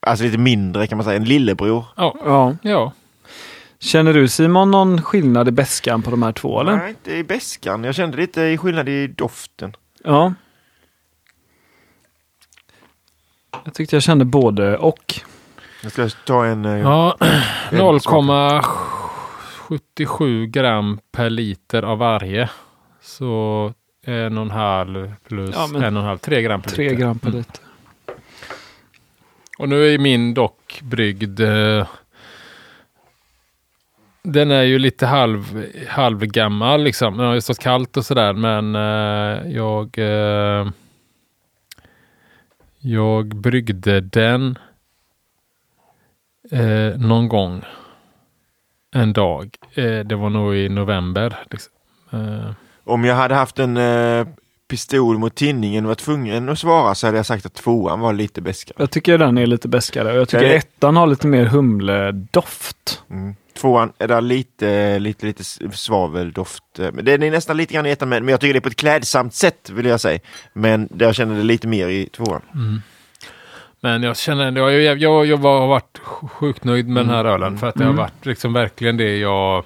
Alltså lite mindre kan man säga. En lillebror. Ja, ja. ja. Känner du Simon någon skillnad i beskan på de här två eller? Nej, inte i beskan. Jag kände lite i skillnad i doften. Ja. Jag tyckte jag kände både och. Jag ska ta en... Eh, Ja, en 0,77 gram per liter av varje. Så en och en halv plus Ja, men- en och en halv, tre gram per Tre liter. gram per Mm. liter. Och nu är min dock bryggd. Eh, den är ju lite halv, halvgammal liksom. Den har ju stått kallt och sådär men eh, jag eh, jag bryggde den eh, någon gång en dag. Eh, det var nog i november. Liksom. Eh, Om jag hade haft en eh, pistol mot tinningen och var tvungen att svara så hade jag sagt att tvåan var lite beskare. Jag tycker den är lite beskare och jag tycker är- ettan har lite mer humledoft. Mm. Tvåan är där lite, lite, lite svaveldoft. eh, Men den är nästan lite grann i ettan, men jag tycker det är på ett klädsamt sätt vill jag säga. Men där jag känner det lite mer i tvåan. Mm. Men jag känner ändå, jag, jag, jag, jag har varit sjukt nöjd med den här ölen. Mm. För att det har Mm. varit liksom verkligen det jag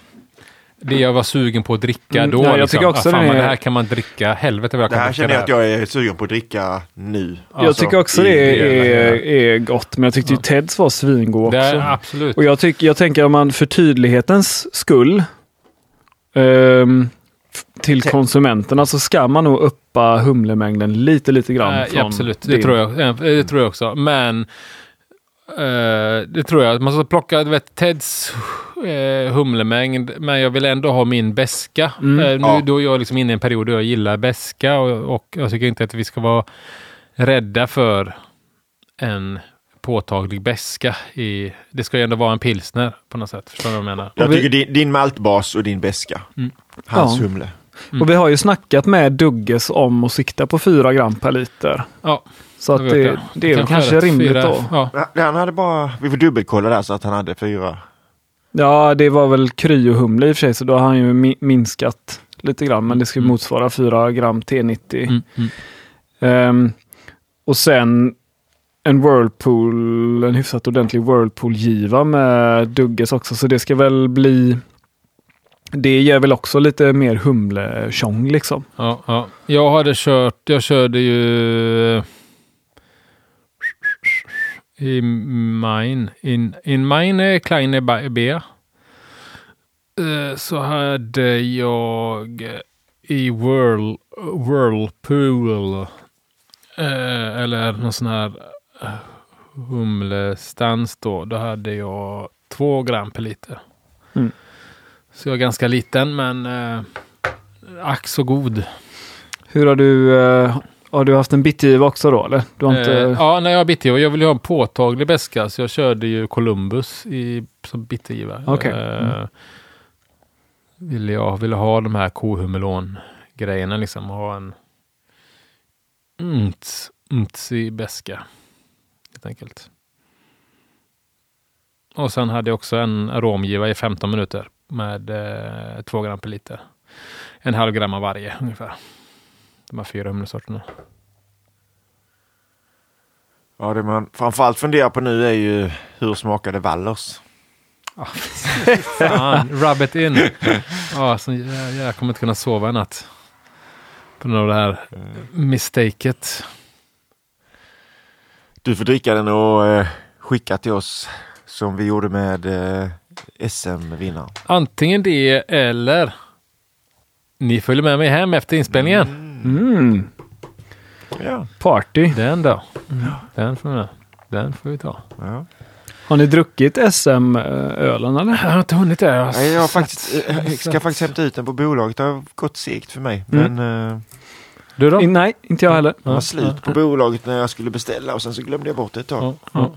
det jag var sugen på att dricka Mm, då. ja, jag liksom. tycker också ah, fan, det är- det här kan man dricka. Helvete vad jag Det kan här dricka känner jag att det jag är sugen på att dricka nu. jag Alltså, tycker också det är, är gott, men jag tyckte Ja. ju Teds var svingod Det också. är absolut. Och jag, tycker, jag tänker om man för tydlighetens skull f- till Te- konsumenterna så ska man nog uppa humlemängden lite, lite grann. Från absolut, det din. tror, jag, det tror jag också. Men eh, det tror jag. Man ska plocka du vet, Teds eh, humlemängd, men jag vill ändå ha min beska. Mm. Eh, nu, Ja. Då är jag liksom inne i en period då jag gillar beska och, och jag tycker inte att vi ska vara rädda för en påtaglig beska. I, det ska ju ändå vara en pilsner på något sätt. Förstår du vad jag menar? Jag tycker din, din maltbas och din beska. Mm. Hans Ja. humle. Mm. Och vi har ju snackat med Dugges om att sikta på 4 gram per liter. Ja, Så att vet det, det är väl kanske rätt. rimligt Fyra- då. Ja, Han hade bara, vi får dubbelkolla där så att han hade fyra. Ja, det var väl kryohumle i och för sig, så då har han ju mi- minskat lite grann. Men det ska Mm. motsvara 4 gram T90. mm, mm. Ehm, och sen en Whirlpool, en hyfsat ordentlig Whirlpool-giva med Dugges också. Så det ska väl bli... Det ger väl också lite mer humle-tjong liksom. Ja, ja. Jag hade kört, jag körde ju i mine, in, in meine kleine B. Eh, Så hade jag i Whirl, Whirlpool. Eh, eller någon sån här eh, humlestans då. Då hade jag två gram per liter. Mm. Så jag är ganska liten men eh, ack så god. Hur har du, eh, har du haft en bitgiva också då eller? Du har inte... Eh, ja, när jag har bittergiva. Jag vill ju ha en påtaglig beska så jag körde ju Columbus i, som bittergiva. Okej. Eh, Mm. ville jag ville ha de här kohumelon-grejerna liksom. Ha en unts, untsig beska. Helt enkelt. Och sen hade jag också en aromgiva i 15 minuter med eh, 2 gram per liter. En halv gram av varje ungefär. De här fyra humlesorterna. Ja, det man framförallt funderar på nu är ju hur smakade Wallers? Fan, rub it in. Ja, så jag, jag kommer inte kunna sova i natt. På grund av det här mistaket. Du får dricka den och eh, skicka till oss som vi gjorde med eh, SM-vinnaren. Antingen det eller ni följer med mig hem efter inspelningen. Mm, Ja. party. Den då. Den får vi. Den får vi ta. ja. Har ni druckit SM-ölen eller? Jag har inte hunnit det. Jag, jag, har faktiskt, jag ska faktiskt hämta ut den på bolaget. Det har gått segt för mig. Mm. Men eh, Du då? Nej, inte jag heller. det var slut på bolaget när jag skulle beställa och sen så glömde jag bort det ett tag. Ja, ja.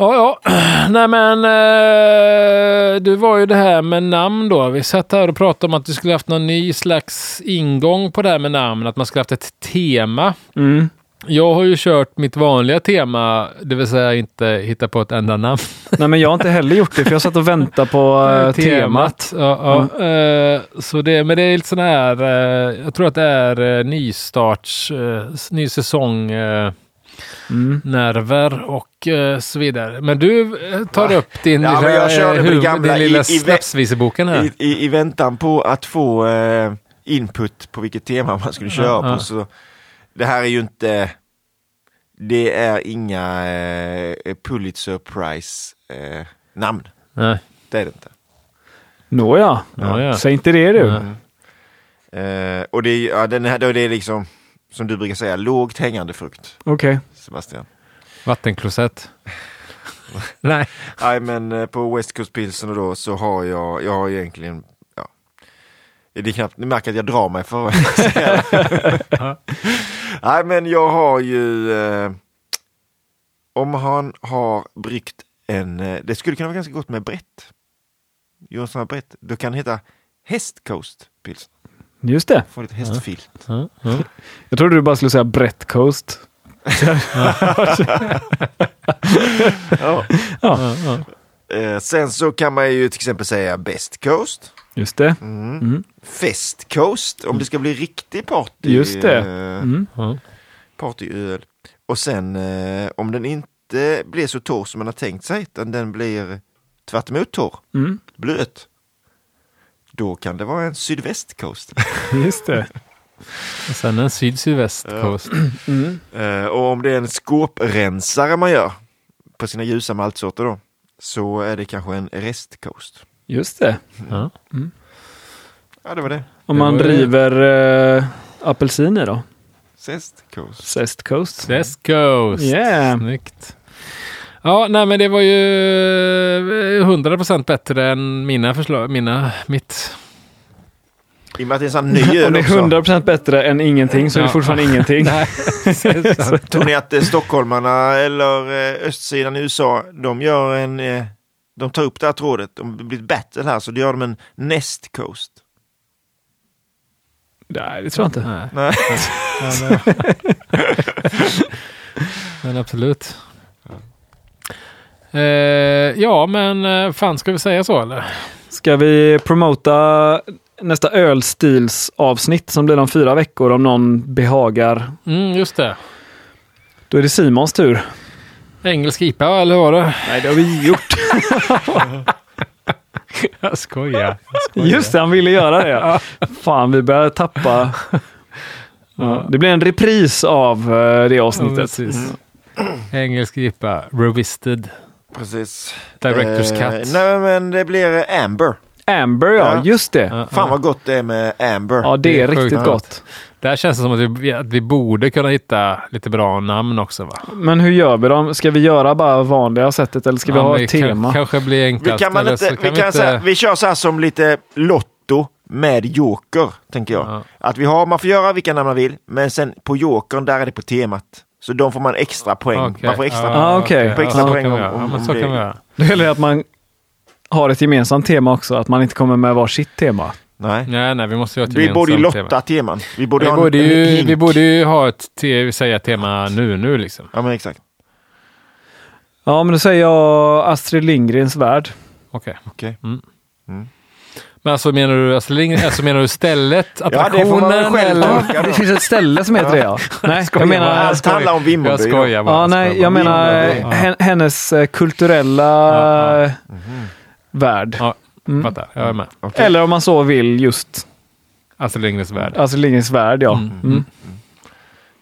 Ja, ja. Nej men eh, det var ju det här med namn då. Vi satt här och pratade om att du skulle haft någon ny slags ingång på det här med namn. Att man skulle haft ett tema. Mm. Jag har ju kört mitt vanliga tema, det vill säga inte hitta på ett enda namn. Nej, men jag har inte heller gjort det för jag satt och väntade på eh, temat. Ja, ja. Eh, så det, men det är lite sån här, eh, jag tror att det är uh, nystarts, ny säsong eh, Mm. nerver och eh, så vidare. Men du eh, tar upp din Ja, lilla, jag körde eh, det huvud- gamla din i- lilla i snapsviseboken här. I, i, I väntan på att få eh, input på vilket tema man skulle köra Ja, på. Så det här är ju inte, det är inga eh, Pulitzer Prize eh, namn. Nej. Det är det inte. Nåja, Ja, ja. säg inte det du. Nej. Eh, och det, ja, den här, då det är liksom, som du brukar säga, lågt hängande frukt. Okej. Sebastian. Vattenklosett. Nej. Nej men eh, på West Coast Pilsen och då så har jag, jag har egentligen, ja. Det är knappt, ni märker att jag drar mig för att säga. Nej men jag har ju, eh, om han har bryggt en, eh, det skulle kunna vara ganska gott med brett. Jonsson brett, då kan det heta Häst Coast Pilsen. Just det. Få lite hästfil. Ja, ja. Jag trodde du bara skulle säga Brett Coast. Ja. Ja, ja. Eh, sen så kan man ju till exempel säga Best Coast. Just det. Mm. Mm. Fest Coast om det ska bli riktig party. Just det. eh, Mm. ja. partyöl. Och sen eh, om den inte blir så torr som man har tänkt sig, utan den blir tvärt emot torr, Mm. blöt. Då kan det vara en sydvästcoast. Just det. Och sen en syd-sydväst Ja. coast. Mm. eh, och om det är en skåprensare man gör på sina ljusa maltsorter då, så är det kanske en restcoast. Just det. Ja. Ja, det var det. Om man driver eh, apelsin i då? Zestcoast. Zest Coast. West coast. Yeah. Snyggt. Ja, nej men det var ju eh, 100% bättre än mina förslag. Mina, mitt. I och med att det är en sån ny Om öl det är också. 100% bättre än ingenting så är det Ja. fortfarande ingenting. Tror ni att eh, stockholmarna eller eh, östsidan i USA, de gör en, eh, de tar upp det här trådet, om det blir battle här så gör de en Nest Coast. Nej, det tror jag inte. Nej. Nej. Men absolut. Eh, ja, men eh, fan ska vi säga så eller? Ska vi promota nästa ölstilsavsnitt som blir om fyra veckor om någon behagar? Mm, just det. Då är det Simons tur. Engelsk IPA, eller vad var det? Nej, det har vi gjort. Jag skojar. Jag skojar. Just det, han ville göra det. Fan, vi börjar tappa. Ja, det blir en repris av eh, det Ja, avsnittet. precis. Engelsk IPA, Revisted, Precis. Director's Eh, Cut. nej men det blir Amber. Amber ja, Ja. just det. Ja, Fan vad gott det är med Amber. Ja, det Det är är sjukt riktigt gott. Där känns det som att vi, att vi borde kunna hitta lite bra namn också. Va? Men hur gör vi då? Ska vi göra bara vanliga sättet eller ska vi Ja, ha men ett kan- tema? kanske blir vi, enklast. kan man inte, så vi, kan kan Säga, vi kör så här som lite Lotto med Joker, tänker jag. Ja. Att vi har, man får göra vilka namn man vill, men sen på Jokern, där är det på temat. Så de får man extra poäng. Okej. Man får extra Ja, Ah, okej. På extra så poäng om-. Ja, om- om så det- göra. Det gäller att man har ett gemensamt tema också, att man inte kommer med var sitt tema. Nej. Nej, nej, vi måste ju ha ett Vi borde ju lotta tema. teman. Vi borde Vi borde, en, en ju, hink. vi borde ju ha ett te, säga tema nu, nu liksom. Ja, men exakt. Ja, men då säger jag Astrid Lindgrens värld. Okej. Okej. Mm. Mm. Men alltså menar du, alltså, alltså menar du stället, Ja, det får man attraktionen väl själv eller? tolka Det finns ett ställe som heter det ja. Nej, Skojar jag menar... Allt handlar om Vimmerby. Jag skojar bara. Ja, jag nej, jag menar hennes eh, kulturella Ja, eh, värld. Ja, Mm. fattar. Jag är med. Okej. Eller om man så vill just Astrid Lindgrens värld. Astrid Lindgrens värld, ja. Mm. Mm.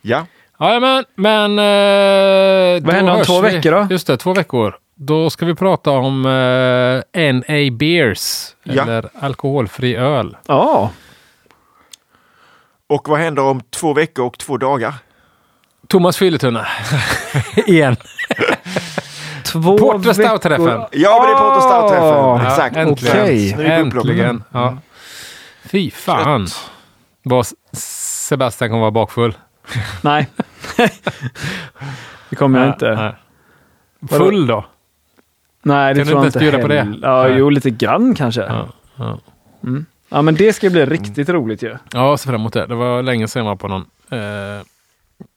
Ja. Ja, men, men eh, Vad händer om två vi. veckor då? Just det, två veckor. Då ska vi prata om eh, NA Beers, Ja. eller alkoholfri öl. Ja. Och vad händer om två veckor och två dagar? Thomas Fylletunna. Igen. Två Porter Stout-träffen. Ja, men det är Porter Stout-träffen. Ah, Exakt. äntligen. Okej. Äntligen. Ja. Fy fan. Vad Sebastian kommer vara bakfull. Nej. det kommer jag inte. nej. Full då? Nej, det Kan du tror jag inte inte bjuda på det? heller. Ja, Nej. jo, lite grann kanske. Ja. Ja. Ja, men det ska bli riktigt roligt ju. ja, jag ser fram emot det. Det var länge sedan jag var på någon eh,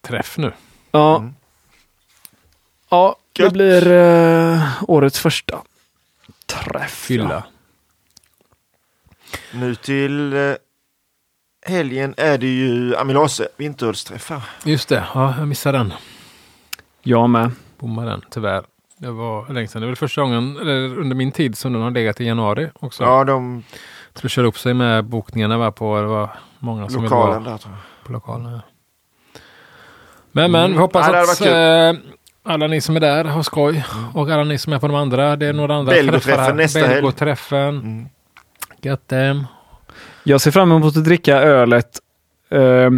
träff nu. Ja. Mm. Ja, det Gött. blir eh, årets första träff. Fylla. Nu till eh, helgen är det ju Amylase vinterölsträffar. Just det, ja, jag missade den. Jag med. Bommade den, tyvärr. Det var länge sedan. Det var första gången, eller under min tid, som den har legat i januari också. Ja, de det körde upp sig med bokningarna var på, det var många som ville lokalen vara där tror jag. på lokalen. Ja. Men men, Mm. vi hoppas hade att eh, alla ni som är där har skoj. Och alla ni som är på de andra, det är några andra Belgoträffen nästa helg. Belgoträffen. Mm. Gött dem. Jag ser fram emot att dricka ölet eh,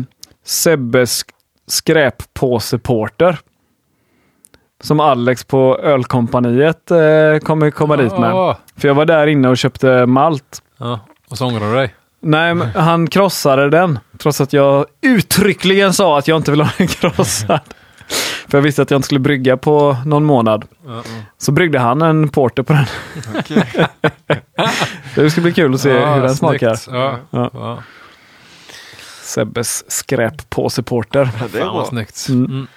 Sebbes skräppåseporter. Som Alex på Ölkompaniet eh, kommer komma dit med. För jag var där inne och köpte malt. Ja. Och så ångrar du dig. Nej, men han krossade den. Trots att jag uttryckligen sa att jag inte vill ha den krossad. För jag visste att jag inte skulle brygga på någon månad. Ja, Så bryggde han en porter på den. Okej. Det ska bli kul att se Ja, hur den smakar. snyggt. Ja. Ja. Sebbes skräppåseporter. Ja, det är Fan vad bra. snyggt. Mm.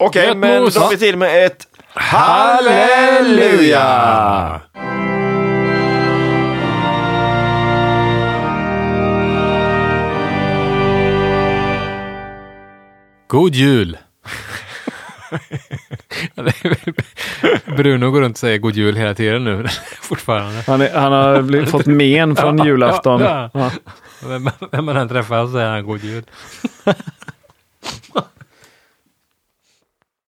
Okej, Gött men mos. då har vi till med ett halleluja! God jul! Bruno går runt och säger god jul hela tiden nu. Fortfarande. Han, är, han har blivit, fått men från Ja, julafton. ja, Ja. Vem, vem man än träffar så säger han god jul.